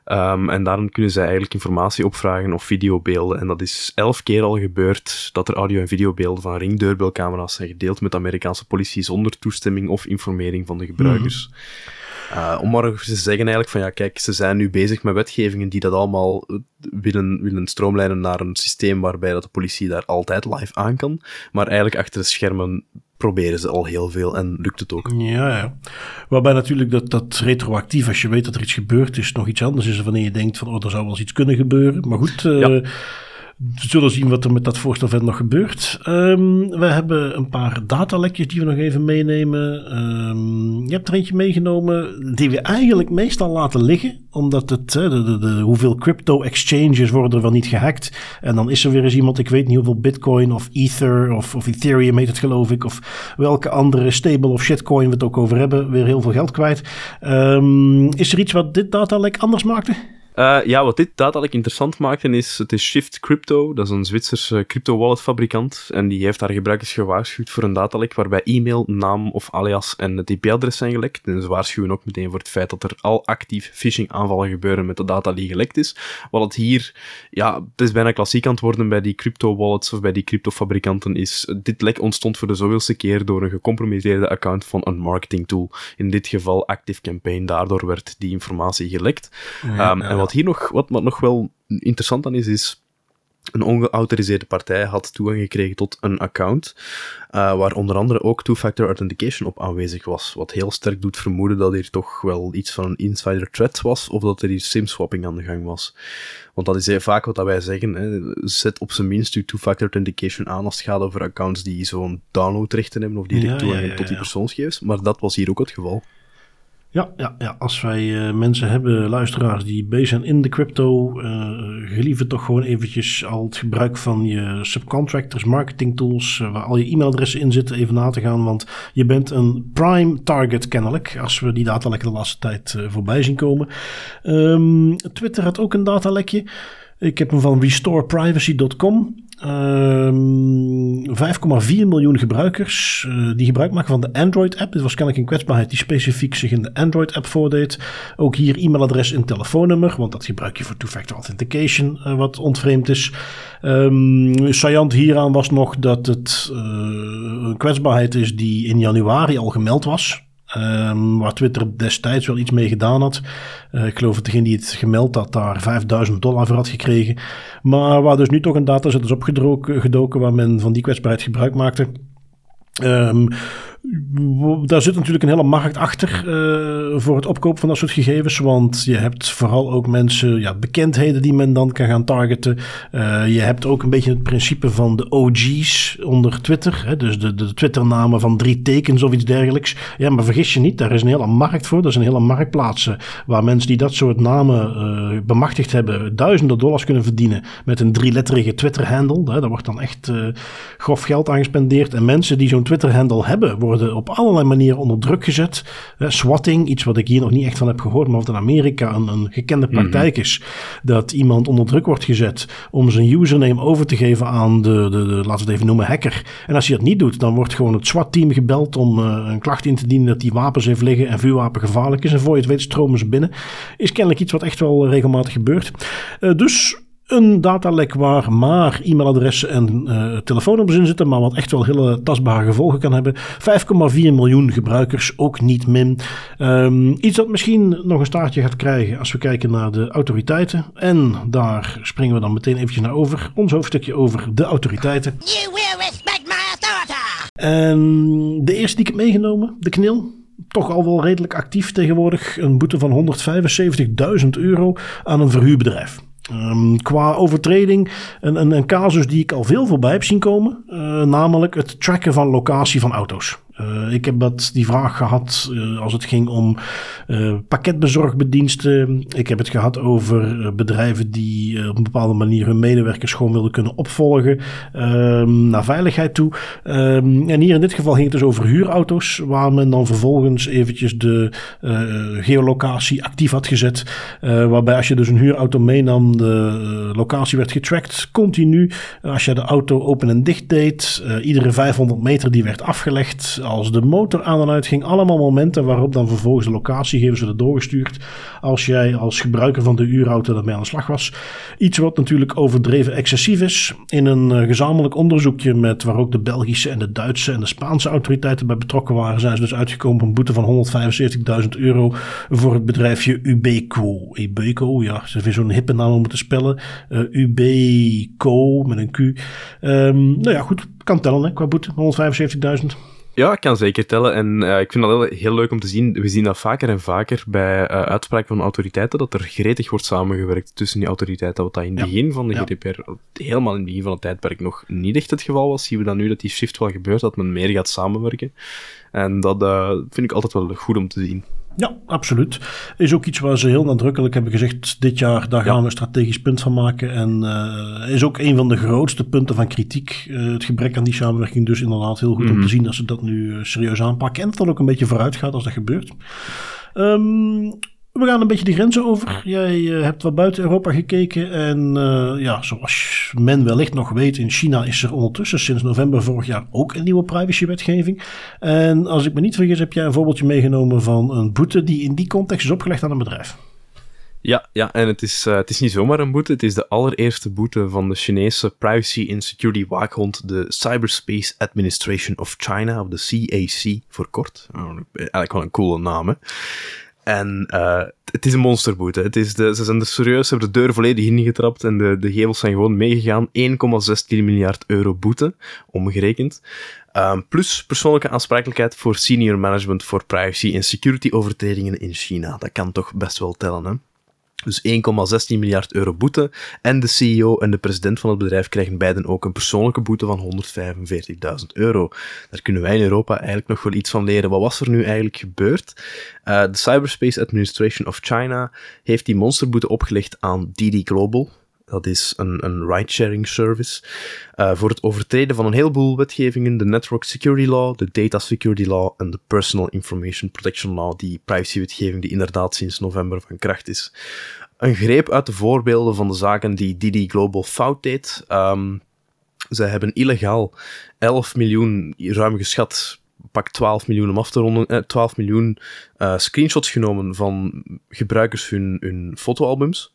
Um, en daarom kunnen zij eigenlijk informatie opvragen of videobeelden. En dat is elf keer al gebeurd dat er audio- en videobeelden van ringdeurbelcamera's zijn gedeeld met de Amerikaanse politie zonder toestemming of informering van de gebruikers. Mm. Uh, om maar te zeggen eigenlijk van ja, kijk, ze zijn nu bezig met wetgevingen die dat allemaal willen, willen stroomlijnen naar een systeem waarbij dat de politie daar altijd live aan kan. Maar eigenlijk achter de schermen proberen ze al heel veel en lukt het ook. Ja, ja. Waarbij natuurlijk dat, dat retroactief, als je weet dat er iets gebeurd is, nog iets anders is wanneer je denkt van, oh, er zou wel eens iets kunnen gebeuren. Maar goed, uh, ja we zullen zien wat er met dat voorstel verder nog gebeurt. Um, we hebben een paar datalekjes die we nog even meenemen. Um, je hebt er eentje meegenomen die we eigenlijk meestal laten liggen. Omdat het, de, de, de, hoeveel crypto exchanges worden er wel niet gehackt. En dan is er weer eens iemand, ik weet niet hoeveel bitcoin of ether of, of ethereum heet het geloof ik. Of welke andere stable of shitcoin we het ook over hebben. Weer heel veel geld kwijt. Um, is er iets wat dit datalek anders maakte? Uh, ja, wat dit dadelijk interessant maakte is, het is Shift Crypto, dat is een Zwitserse crypto-wallet fabrikant, en die heeft haar gebruikers gewaarschuwd voor een datalek waarbij e-mail, naam of alias en het IP-adres zijn gelekt. En ze waarschuwen ook meteen voor het feit dat er al actief phishing aanvallen gebeuren met de data die gelekt is. Wat het hier, ja, het is bijna klassiek aan het worden bij die crypto-wallets of bij die crypto-fabrikanten is, dit lek ontstond voor de zoveelste keer door een gecompromitteerde account van een marketing tool. In dit geval Active Campaign, daardoor werd die informatie gelekt. Ja, um, wat hier nog, wat, wat nog wel interessant aan is, is een ongeautoriseerde partij had toegang gekregen tot een account, uh, waar onder andere ook two-factor authentication op aanwezig was, wat heel sterk doet vermoeden dat hier toch wel iets van een insider threat was, of dat er hier sim-swapping aan de gang was. Want dat is heel vaak wat wij zeggen, hè. zet op zijn minst uw two-factor authentication aan als het gaat over accounts die zo'n downloadrechten hebben, of direct ja, toegang tot die persoonsgegevens, maar dat was hier ook het geval. Ja, ja, ja, als wij uh, mensen hebben, luisteraars die bezig zijn in de crypto, uh, gelieve toch gewoon eventjes al het gebruik van je subcontractors, marketing tools, uh, waar al je e-mailadressen in zitten, even na te gaan. Want je bent een prime target kennelijk, als we die datalek de laatste tijd voorbij zien komen. Um, Twitter had ook een datalekje. Ik heb hem van restoreprivacy.com. Um, ehm, 5,4 miljoen gebruikers uh, die gebruik maken van de Android-app. Dit was kennelijk een kwetsbaarheid die specifiek zich in de Android-app voordeed. Ook hier e-mailadres en telefoonnummer, want dat gebruik je voor two-factor authentication, uh, wat ontvreemd is. Um, hieraan was nog dat het uh, een kwetsbaarheid is die in januari al gemeld was. Um, waar Twitter destijds wel iets mee gedaan had. Uh, ik geloof dat degene die het gemeld had daar 5000 dollar voor had gekregen. Maar waar dus nu toch een dataset is opgedoken waar men van die kwetsbaarheid gebruik maakte. Um, daar zit natuurlijk een hele markt achter uh, voor het opkopen van dat soort gegevens. Want je hebt vooral ook mensen, ja, bekendheden die men dan kan gaan targeten. Uh, je hebt ook een beetje het principe van de OG's onder Twitter. Hè, dus de, de Twitternamen van drie tekens of iets dergelijks. Ja, maar vergis je niet, daar is een hele markt voor. Is een hele marktplaats uh, waar mensen die dat soort namen bemachtigd hebben, duizenden dollars kunnen verdienen met een drieletterige Twitter-handle. Daar wordt dan echt grof geld aan gespendeerd. En mensen die zo'n Twitter-handle hebben, worden op allerlei manieren onder druk gezet. swatting, iets wat ik hier nog niet echt van heb gehoord, maar wat in Amerika een, een gekende mhm. praktijk is. Dat iemand onder druk wordt gezet om zijn username over te geven aan de, de, de laten we het even noemen, hacker. En als hij dat niet doet, dan wordt gewoon het SWAT-team gebeld om uh, een klacht in te dienen dat die wapens heeft liggen en vuurwapen gevaarlijk is. En voor je het weet stromen ze binnen. Is kennelijk iets wat echt wel regelmatig gebeurt. Uh, dus een datalek waar maar e-mailadressen en uh, telefoonnummers in zitten, maar wat echt wel hele tastbare gevolgen kan hebben. 5,4 miljoen gebruikers, ook niet min. Um, iets dat misschien nog een staartje gaat krijgen als we kijken naar de autoriteiten. En daar springen we dan meteen eventjes naar over. Ons hoofdstukje over de autoriteiten. You will respect my authority. En de eerste die ik heb meegenomen, de knil toch al wel redelijk actief tegenwoordig. Een boete van 175.000 euro aan een verhuurbedrijf. Um, qua overtreding, een, een, een, casus die ik al veel voorbij heb zien komen, uh, namelijk het tracken van locatie van auto's. Uh, ik heb dat, die vraag gehad uh, als het ging om uh, pakketbezorgbediensten. Ik heb het gehad over bedrijven die op een bepaalde manier hun medewerkers gewoon wilden kunnen opvolgen ehm, naar veiligheid toe. Um, en hier in dit geval ging het dus over huurauto's, waar men dan vervolgens eventjes de geolocatie actief had gezet. waarbij als je dus een huurauto meenam, de locatie werd getracked continu. Als je de auto open en dicht deed, iedere 500 meter die werd afgelegd als de motor aan en uit ging. Allemaal momenten waarop dan vervolgens de locatiegegevens werden doorgestuurd. Als jij als gebruiker van de uurauto daarmee aan de slag was. Iets wat natuurlijk overdreven excessief is. In een uh, gezamenlijk onderzoekje met waar ook de Belgische en de Duitse en de Spaanse autoriteiten bij betrokken waren. Zijn ze dus uitgekomen op een boete van 175.000 euro voor het bedrijfje Ubeco. Ubeco, ja, ze hebben zo'n hippe naam om te spellen. Uh, met een Q. Um, nou ja, goed, kan tellen hè, qua boete. 175.000. Ja, ik kan zeker tellen. En uh, ik vind dat heel, heel, leuk om te zien. We zien dat vaker en vaker bij uh, uitspraken van autoriteiten, dat er gretig wordt samengewerkt tussen die autoriteiten. Wat dat in het ja. begin van de GDPR, helemaal in het begin van het tijdperk, nog niet echt het geval was. Zien we dan nu dat die shift wel gebeurt, dat men meer gaat samenwerken. En dat uh, vind ik altijd wel goed om te zien. Ja, absoluut. Is ook iets waar ze heel nadrukkelijk hebben gezegd: dit jaar, daar gaan we een strategisch punt van maken. En uh, is ook een van de grootste punten van kritiek. Uh, het gebrek aan die samenwerking. Dus inderdaad heel goed mm om te zien dat ze dat nu uh, serieus aanpakken. En het dan ook een beetje vooruit gaat als dat gebeurt. Um, we gaan een beetje de grenzen over. Jij uh, hebt wat buiten Europa gekeken. En uh, ja, zoals men wellicht nog weet, in China is er ondertussen sinds november vorig jaar ook een nieuwe privacywetgeving. En als ik me niet vergis, heb jij een voorbeeldje meegenomen van een boete die in die context is opgelegd aan een bedrijf. Ja, ja en het is, uh, het is niet zomaar een boete. Het is de allereerste boete van de Chinese Privacy and Security waakhond, de Cyberspace Administration of China, of de CAC voor kort. Oh, eigenlijk wel een coole naam, hè. En uh, het is een monsterboete. Het is de, ze zijn er serieus, ze hebben de deur volledig ingetrapt en de, de gevels zijn gewoon meegegaan. 1,16 miljard euro boete, omgerekend. Um, plus persoonlijke aansprakelijkheid voor senior management voor privacy en security overtredingen in China. Dat kan toch best wel tellen, hè? Dus 1,16 miljard euro boete. En de CEO en de president van het bedrijf krijgen beiden ook een persoonlijke boete van 145.000 euro. Daar kunnen wij in Europa eigenlijk nog wel iets van leren. Wat was er nu eigenlijk gebeurd? Uh, de Cyberspace Administration of China heeft die monsterboete opgelegd aan DD Global. Dat is een, een ride-sharing service. Uh, voor het overtreden van een heleboel wetgevingen: de Network Security Law, de Data Security Law en de Personal Information Protection Law, die privacywetgeving die inderdaad sinds november van kracht is. Een greep uit de voorbeelden van de zaken die Didi Global fout deed. Um, zij hebben illegaal 11 miljoen, ruim geschat, pak 12 miljoen om af te ronden, eh, 12 miljoen uh, screenshots genomen van gebruikers hun, hun fotoalbums.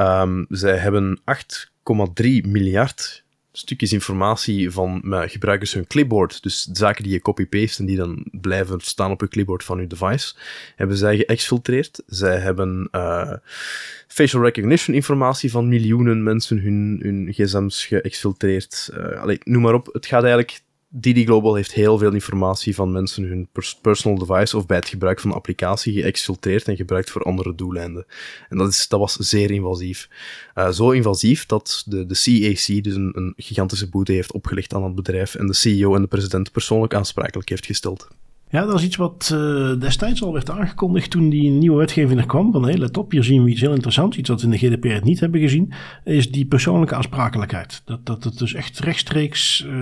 Um, zij hebben 8,3 miljard stukjes informatie van gebruikers hun clipboard, dus zaken die je copy-paste en die dan blijven staan op je clipboard van je device, hebben zij geëxfiltreerd. Zij hebben uh, facial recognition informatie van miljoenen mensen hun, hun gsm's geëxfiltreerd. Uh, allee, noem maar op. Het gaat eigenlijk Didi Global heeft heel veel informatie van mensen hun personal device of bij het gebruik van de applicatie geëxfiltreerd en gebruikt voor andere doeleinden. En dat, is, dat was zeer invasief. Uh, zo invasief dat de, de CAC dus een, een gigantische boete heeft opgelegd aan het bedrijf en de CEO en de president persoonlijk aansprakelijk heeft gesteld. Ja, dat is iets wat uh, destijds al werd aangekondigd toen die nieuwe wetgeving er kwam. Van hey, let op, hier zien we iets heel interessants. Iets wat we in de GDPR niet hebben gezien. Is die persoonlijke aansprakelijkheid. Dat, dat het dus echt rechtstreeks uh,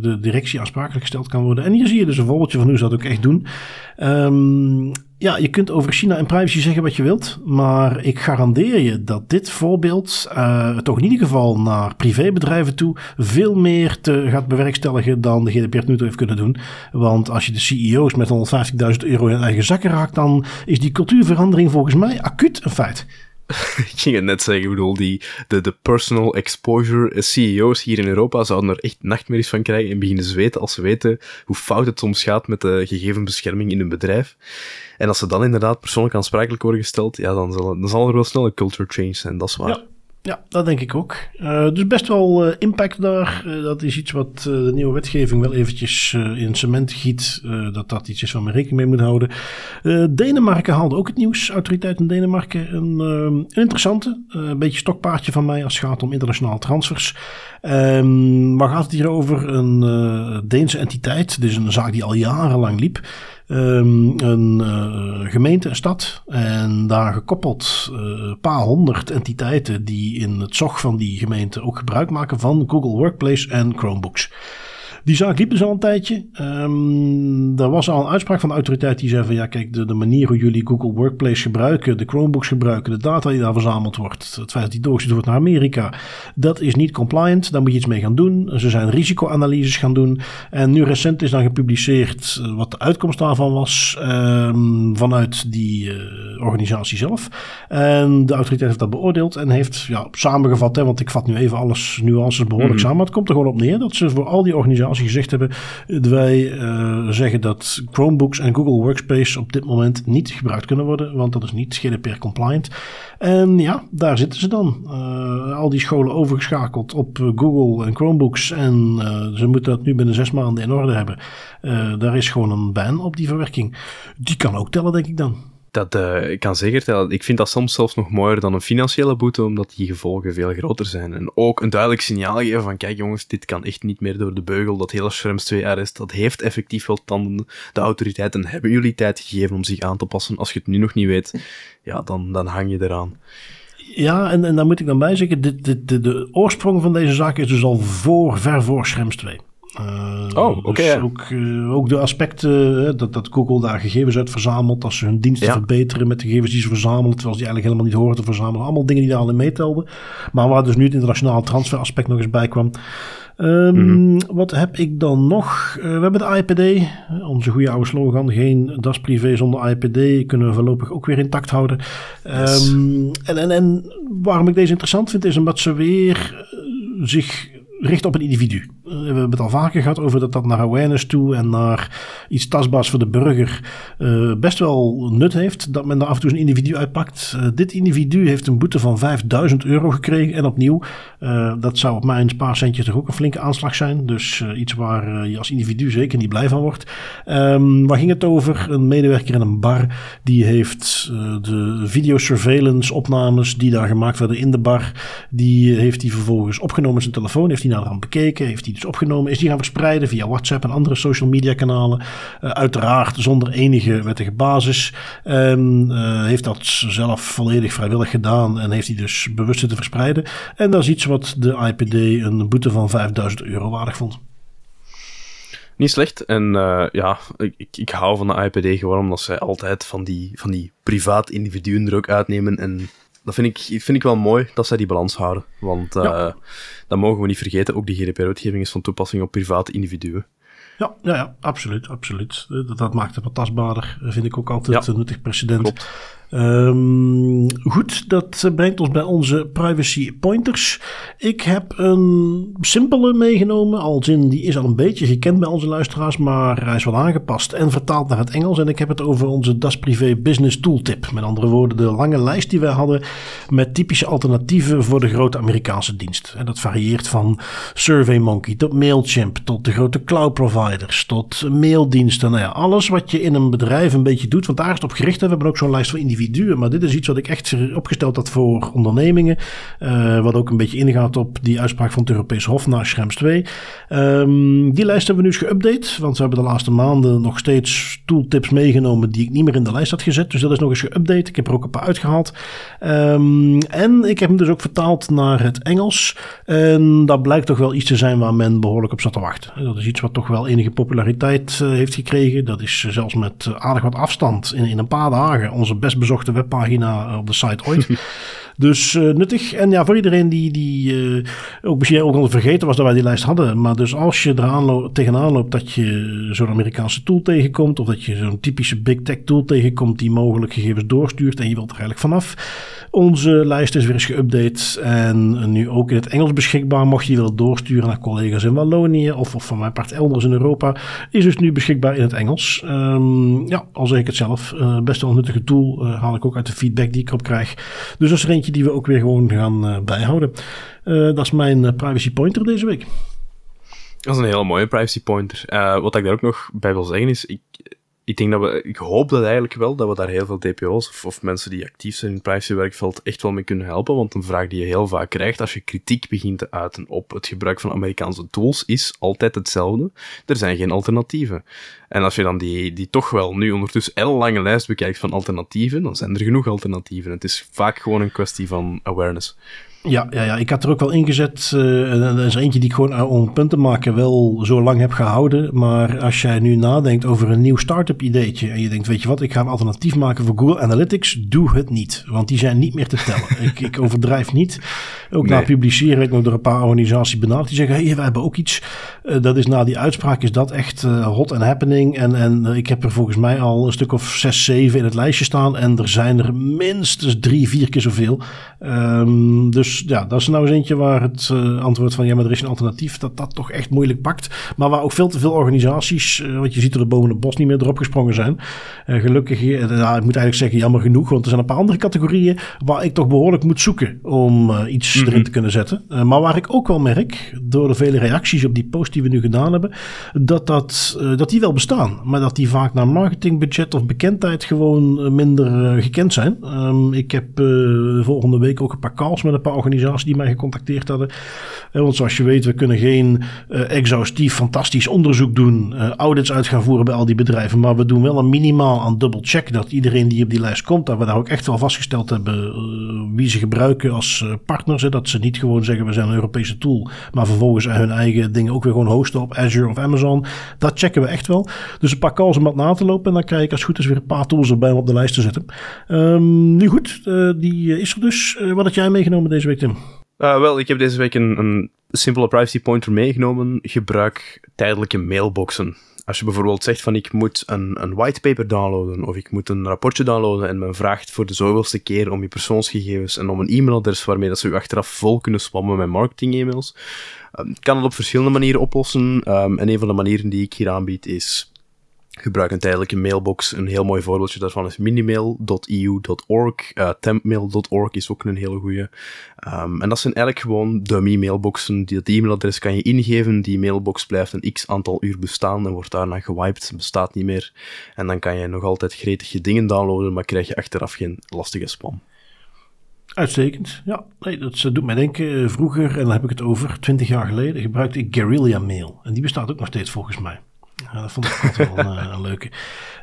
de directie aansprakelijk gesteld kan worden. En hier zie je dus een voorbeeldje van hoe ze dat ook echt doen. Um, ja, je kunt over China en privacy zeggen wat je wilt, maar ik garandeer je dat dit voorbeeld uh, toch in ieder geval naar privébedrijven toe veel meer te gaat bewerkstelligen dan de GDPR nu toe heeft kunnen doen. Want als je de CEO's met 150.000 euro in eigen zakken raakt, dan is die cultuurverandering volgens mij acuut een feit. ik ging het net zeggen, ik bedoel, die, de, de personal exposure CEO's hier in Europa zouden er echt nachtmerries van krijgen en beginnen zweten als ze weten hoe fout het soms gaat met de gegevensbescherming in hun bedrijf. En als ze dan inderdaad persoonlijk aansprakelijk worden gesteld, ja, dan zal, dan zal er wel snel een culture change zijn, dat is waar. Ja, dat denk ik ook. Uh, dus best wel uh, impact daar. Uh, dat is iets wat de nieuwe wetgeving wel eventjes in cement giet. dat dat iets is waar men rekening mee moet houden. Denemarken haalde ook het nieuws. Autoriteit in Denemarken. Een, een interessante. een beetje stokpaardje van mij als het gaat om internationale transfers. Um, waar gaat het hier over? Een Deense entiteit. Dus een zaak die al jarenlang liep. Um, een uh, gemeente, een stad. En daar gekoppeld een uh, paar honderd entiteiten die in het zog van die gemeente ook gebruik maken van Google Workplace en Chromebooks. Die zaak liep dus al een tijdje. Um, er was al een uitspraak van de autoriteit die zei van ja, kijk, de, de, manier hoe jullie Google Workplace gebruiken, de Chromebooks gebruiken, de data die daar verzameld wordt, het feit dat die doorgestuurd wordt naar Amerika, dat is niet compliant. Daar moet je iets mee gaan doen. Ze zijn risicoanalyses gaan doen. En nu recent is dan gepubliceerd eh, wat de uitkomst daarvan was um, vanuit die uh, organisatie zelf. En de autoriteit heeft dat beoordeeld en heeft ja, samengevat, hè, want ik vat nu even alles nuances behoorlijk mm -hmm. samen, maar het komt er gewoon op neer dat ze voor al die organisaties gezegd hebben. Wij zeggen dat Chromebooks en Google Workspace op dit moment niet gebruikt kunnen worden, want dat is niet GDPR compliant. En ja, daar zitten ze dan. al die scholen overgeschakeld op Google en Chromebooks en ze moeten dat nu binnen zes maanden in orde hebben. daar is gewoon een ban op die verwerking. Die kan ook tellen, denk ik dan. Dat, uh, ik kan zeker Ik vind dat soms zelfs nog mooier dan een financiële boete, omdat die gevolgen veel groter zijn. En ook een duidelijk signaal geven van, kijk jongens, dit kan echt niet meer door de beugel. Dat hele Schrems 2-arrest, dat heeft effectief wel tanden. De autoriteiten hebben jullie tijd gegeven om zich aan te passen. Als je het nu nog niet weet, ja, dan, dan hang je eraan. Ja, en, en daar moet ik dan bij zeggen, de, de oorsprong van deze zaak is dus al voor, ver voor Schrems 2. Uh, oh, oké. Dus ook, uh, ook, de aspecten dat, dat Google daar gegevens uit verzamelt, als ze hun diensten verbeteren met de gegevens die ze verzamelen, terwijl ze die eigenlijk helemaal niet horen te verzamelen. Allemaal dingen die daar al in meetelden. Maar waar dus nu het internationale transferaspect nog eens bij kwam. Um, mm Wat heb ik dan nog? Uh, we hebben de IPD, onze goede oude slogan. Geen das privé zonder IPD. Kunnen we voorlopig ook weer intact houden. Yes. Um, en, en, en waarom ik deze interessant vind, is omdat ze weer zich richt op een individu. Eh, we hebben het al vaker gehad over dat dat naar awareness toe en naar iets tastbaars voor de burger uh, best wel nut heeft. Dat men daar af en toe een individu uitpakt. Uh, dit individu heeft een boete van 5000 euro gekregen. En opnieuw, dat zou op mijn spaarcentje toch ook een flinke aanslag zijn. Dus iets waar je als individu zeker niet blij van wordt. Um, waar ging het over? Een medewerker in een bar die heeft de videosurveillance opnames die daar gemaakt werden in de bar. Die heeft hij vervolgens opgenomen zijn telefoon. Heeft hij naar de bekeken. Heeft hij dus opgenomen. Is die gaan verspreiden via WhatsApp en andere social media kanalen. Uh, uiteraard zonder enige wettige basis. Um, heeft dat zelf volledig vrijwillig gedaan. En heeft hij dus bewust te verspreiden. En dat is iets wat de IPD een boete van 5000 euro waardig vond. Niet slecht. En uh, ja, ik, ik hou van de IPD gewoon omdat zij altijd van die, van die privaat individuen er ook uitnemen. En dat vind ik, vind ik wel mooi dat zij die balans houden. Want uh, dat mogen we niet vergeten. Ook de GDPR-wetgeving is van toepassing op private individuen. Ja, ja, ja absoluut. absoluut. Dat, dat maakt het wat tastbaarder. Vind ik ook altijd een nuttig precedent. Klopt. Um, goed, dat brengt ons bij onze privacy pointers. Ik heb een simpele meegenomen, al in die is al een beetje gekend bij onze luisteraars, maar hij is wel aangepast en vertaald naar het Engels. En ik heb het over onze Das Privé Business Tooltip. Met andere woorden, de lange lijst die wij hadden met typische alternatieven voor de grote Amerikaanse dienst. En dat varieert van SurveyMonkey tot Mailchimp, tot de grote cloud providers, tot maildiensten. Nou ja, alles wat je in een bedrijf een beetje doet, want daar is het op gericht. We hebben ook zo'n lijst voor individuen Maar dit is iets wat ik echt opgesteld had voor ondernemingen. Uh, wat ook een beetje ingaat op die uitspraak van het Europees Hof na Schrems 2. Um, die lijst hebben we nu eens geüpdate. Want we hebben de laatste maanden nog steeds tooltips meegenomen die ik niet meer in de lijst had gezet. Dus dat is nog eens geüpdate. Ik heb er ook een paar uitgehaald. Um, en ik heb hem dus ook vertaald naar het Engels. En dat blijkt toch wel iets te zijn waar men behoorlijk op zat te wachten. Dat is iets wat toch wel enige populariteit uh, heeft gekregen. Dat is zelfs met aardig wat afstand in, in een paar dagen onze best bezochte webpagina op de site ooit. dus uh, nuttig. En ja, voor iedereen die, die uh, ook misschien ook al vergeten was dat wij die lijst hadden. Maar dus als je eraan tegenaan loopt dat je zo'n Amerikaanse tool tegenkomt. Of dat je zo'n typische big tech tool tegenkomt die mogelijk gegevens doorstuurt. En je wilt er eigenlijk vanaf. Onze lijst is weer eens geüpdate en nu ook in het Engels beschikbaar. Mocht je die willen doorsturen naar collega's in Wallonië of, of van mijn part elders in Europa, is dus nu beschikbaar in het Engels. Um, ja, al zeg ik het zelf, uh, best wel een nuttige tool. Haal ik ook uit de feedback die ik erop krijg. Dus is er eentje die we ook weer gewoon gaan uh, bijhouden. dat is mijn privacy pointer deze week. Dat is een hele mooie privacy pointer. wat ik daar ook nog bij wil zeggen is, ik, ik denk dat we, ik hoop dat eigenlijk wel, dat we daar heel veel DPO's of, of mensen die actief zijn in het privacywerkveld echt wel mee kunnen helpen. Want een vraag die je heel vaak krijgt als je kritiek begint te uiten op het gebruik van Amerikaanse tools is altijd hetzelfde. Er zijn geen alternatieven. En als je dan die, die toch wel nu ondertussen een lange lijst bekijkt van alternatieven, dan zijn er genoeg alternatieven. Het is vaak gewoon een kwestie van awareness. Ja, ja, ja, ik had er ook wel ingezet. Uh, er is eentje die ik gewoon uh, om punt te maken wel zo lang heb gehouden. Maar als jij nu nadenkt over een nieuw start-up ideetje. En je denkt, weet je wat, ik ga een alternatief maken voor Google Analytics. Doe het niet. Want die zijn niet meer te tellen. ik, ik overdrijf niet. Ook na publiceren ik nog door een paar organisaties benaderd. Die zeggen, hé, hey, wij hebben ook iets. Uh, dat is na die uitspraak is dat echt hot and happening. En, en ik heb er volgens mij al een stuk of zes, zeven in het lijstje staan. En er zijn er minstens drie, vier keer zoveel. Um, dus Dus ja, dat is nou eens eentje waar het uh, antwoord van ja, maar er is een alternatief, dat dat toch echt moeilijk pakt. Maar waar ook veel te veel organisaties, uh, wat je ziet er de boven het bos niet meer erop gesprongen zijn. Uh, gelukkig, nou, ik moet eigenlijk zeggen jammer genoeg, want er zijn een paar andere categorieën waar ik toch behoorlijk moet zoeken om iets mm -hmm. erin te kunnen zetten. maar waar ik ook wel merk, door de vele reacties op die post die we nu gedaan hebben, dat, dat, dat die wel bestaan. Maar dat die vaak naar marketingbudget of bekendheid gewoon minder gekend zijn. Um, ik heb volgende week ook een paar calls met een paar organisaties die mij gecontacteerd hadden. Uh, want zoals je weet, we kunnen geen uh, exhaustief fantastisch onderzoek doen, uh, audits uit gaan voeren bij al die bedrijven. Maar we doen wel een minimaal aan double check dat iedereen die op die lijst komt, dat we daar ook echt wel vastgesteld hebben wie ze gebruiken als partners. Dat ze niet gewoon zeggen we zijn een Europese tool, maar vervolgens hun eigen dingen ook weer gewoon hosten op Azure of Amazon. Dat checken we echt wel. Dus een paar calls om wat na te lopen en dan krijg ik als het goed is weer een paar tools erbij om op de lijst te zetten. Um, nu goed, die is er dus. wat had jij meegenomen deze Uh, wel, ik heb deze week een, een simpele privacy pointer meegenomen. Gebruik tijdelijke mailboxen. Als je bijvoorbeeld zegt van ik moet een, een whitepaper downloaden of ik moet een rapportje downloaden en men vraagt voor de zoveelste keer om je persoonsgegevens en om een e-mailadres waarmee dat ze u achteraf vol kunnen spammen met marketing-e-mails, um, kan het op verschillende manieren oplossen. Um, en een van de manieren die ik hier aanbied is gebruik een tijdelijke mailbox. Een heel mooi voorbeeldje daarvan is minimail.eu.org. Uh, tempmail.org is ook een hele goede. Um, en dat zijn eigenlijk gewoon dummy mailboxen. Die, dat e-mailadres kan je ingeven. Die mailbox blijft een x aantal uur bestaan en wordt daarna gewiped. Bestaat niet meer. En dan kan je nog altijd gretige dingen downloaden, maar krijg je achteraf geen lastige spam. Uitstekend. Ja, nee, dat doet mij denken. Eh, vroeger, en dan heb ik het over, 20 jaar geleden, gebruikte ik Guerrilla Mail. En die bestaat ook nog steeds volgens mij. Ja, dat vond ik altijd wel een, een leuke.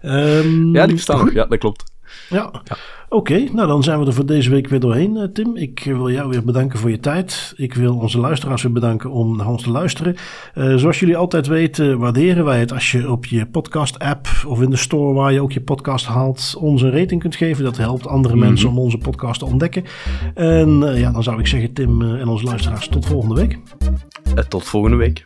Um, ja, die ook. Ja, dat klopt. Ja, ja. oké. Okay, nou dan zijn we er voor deze week weer doorheen, uh, Tim. Ik wil jou weer bedanken voor je tijd. Ik wil onze luisteraars weer bedanken om naar ons te luisteren. Uh, zoals jullie altijd weten, waarderen wij het als je op je podcast-app of in de store waar je ook je podcast haalt, ons een rating kunt geven. Dat helpt andere mm -hmm. mensen om onze podcast te ontdekken. En uh, ja, dan zou ik zeggen, Tim en onze luisteraars, tot volgende week. tot volgende week.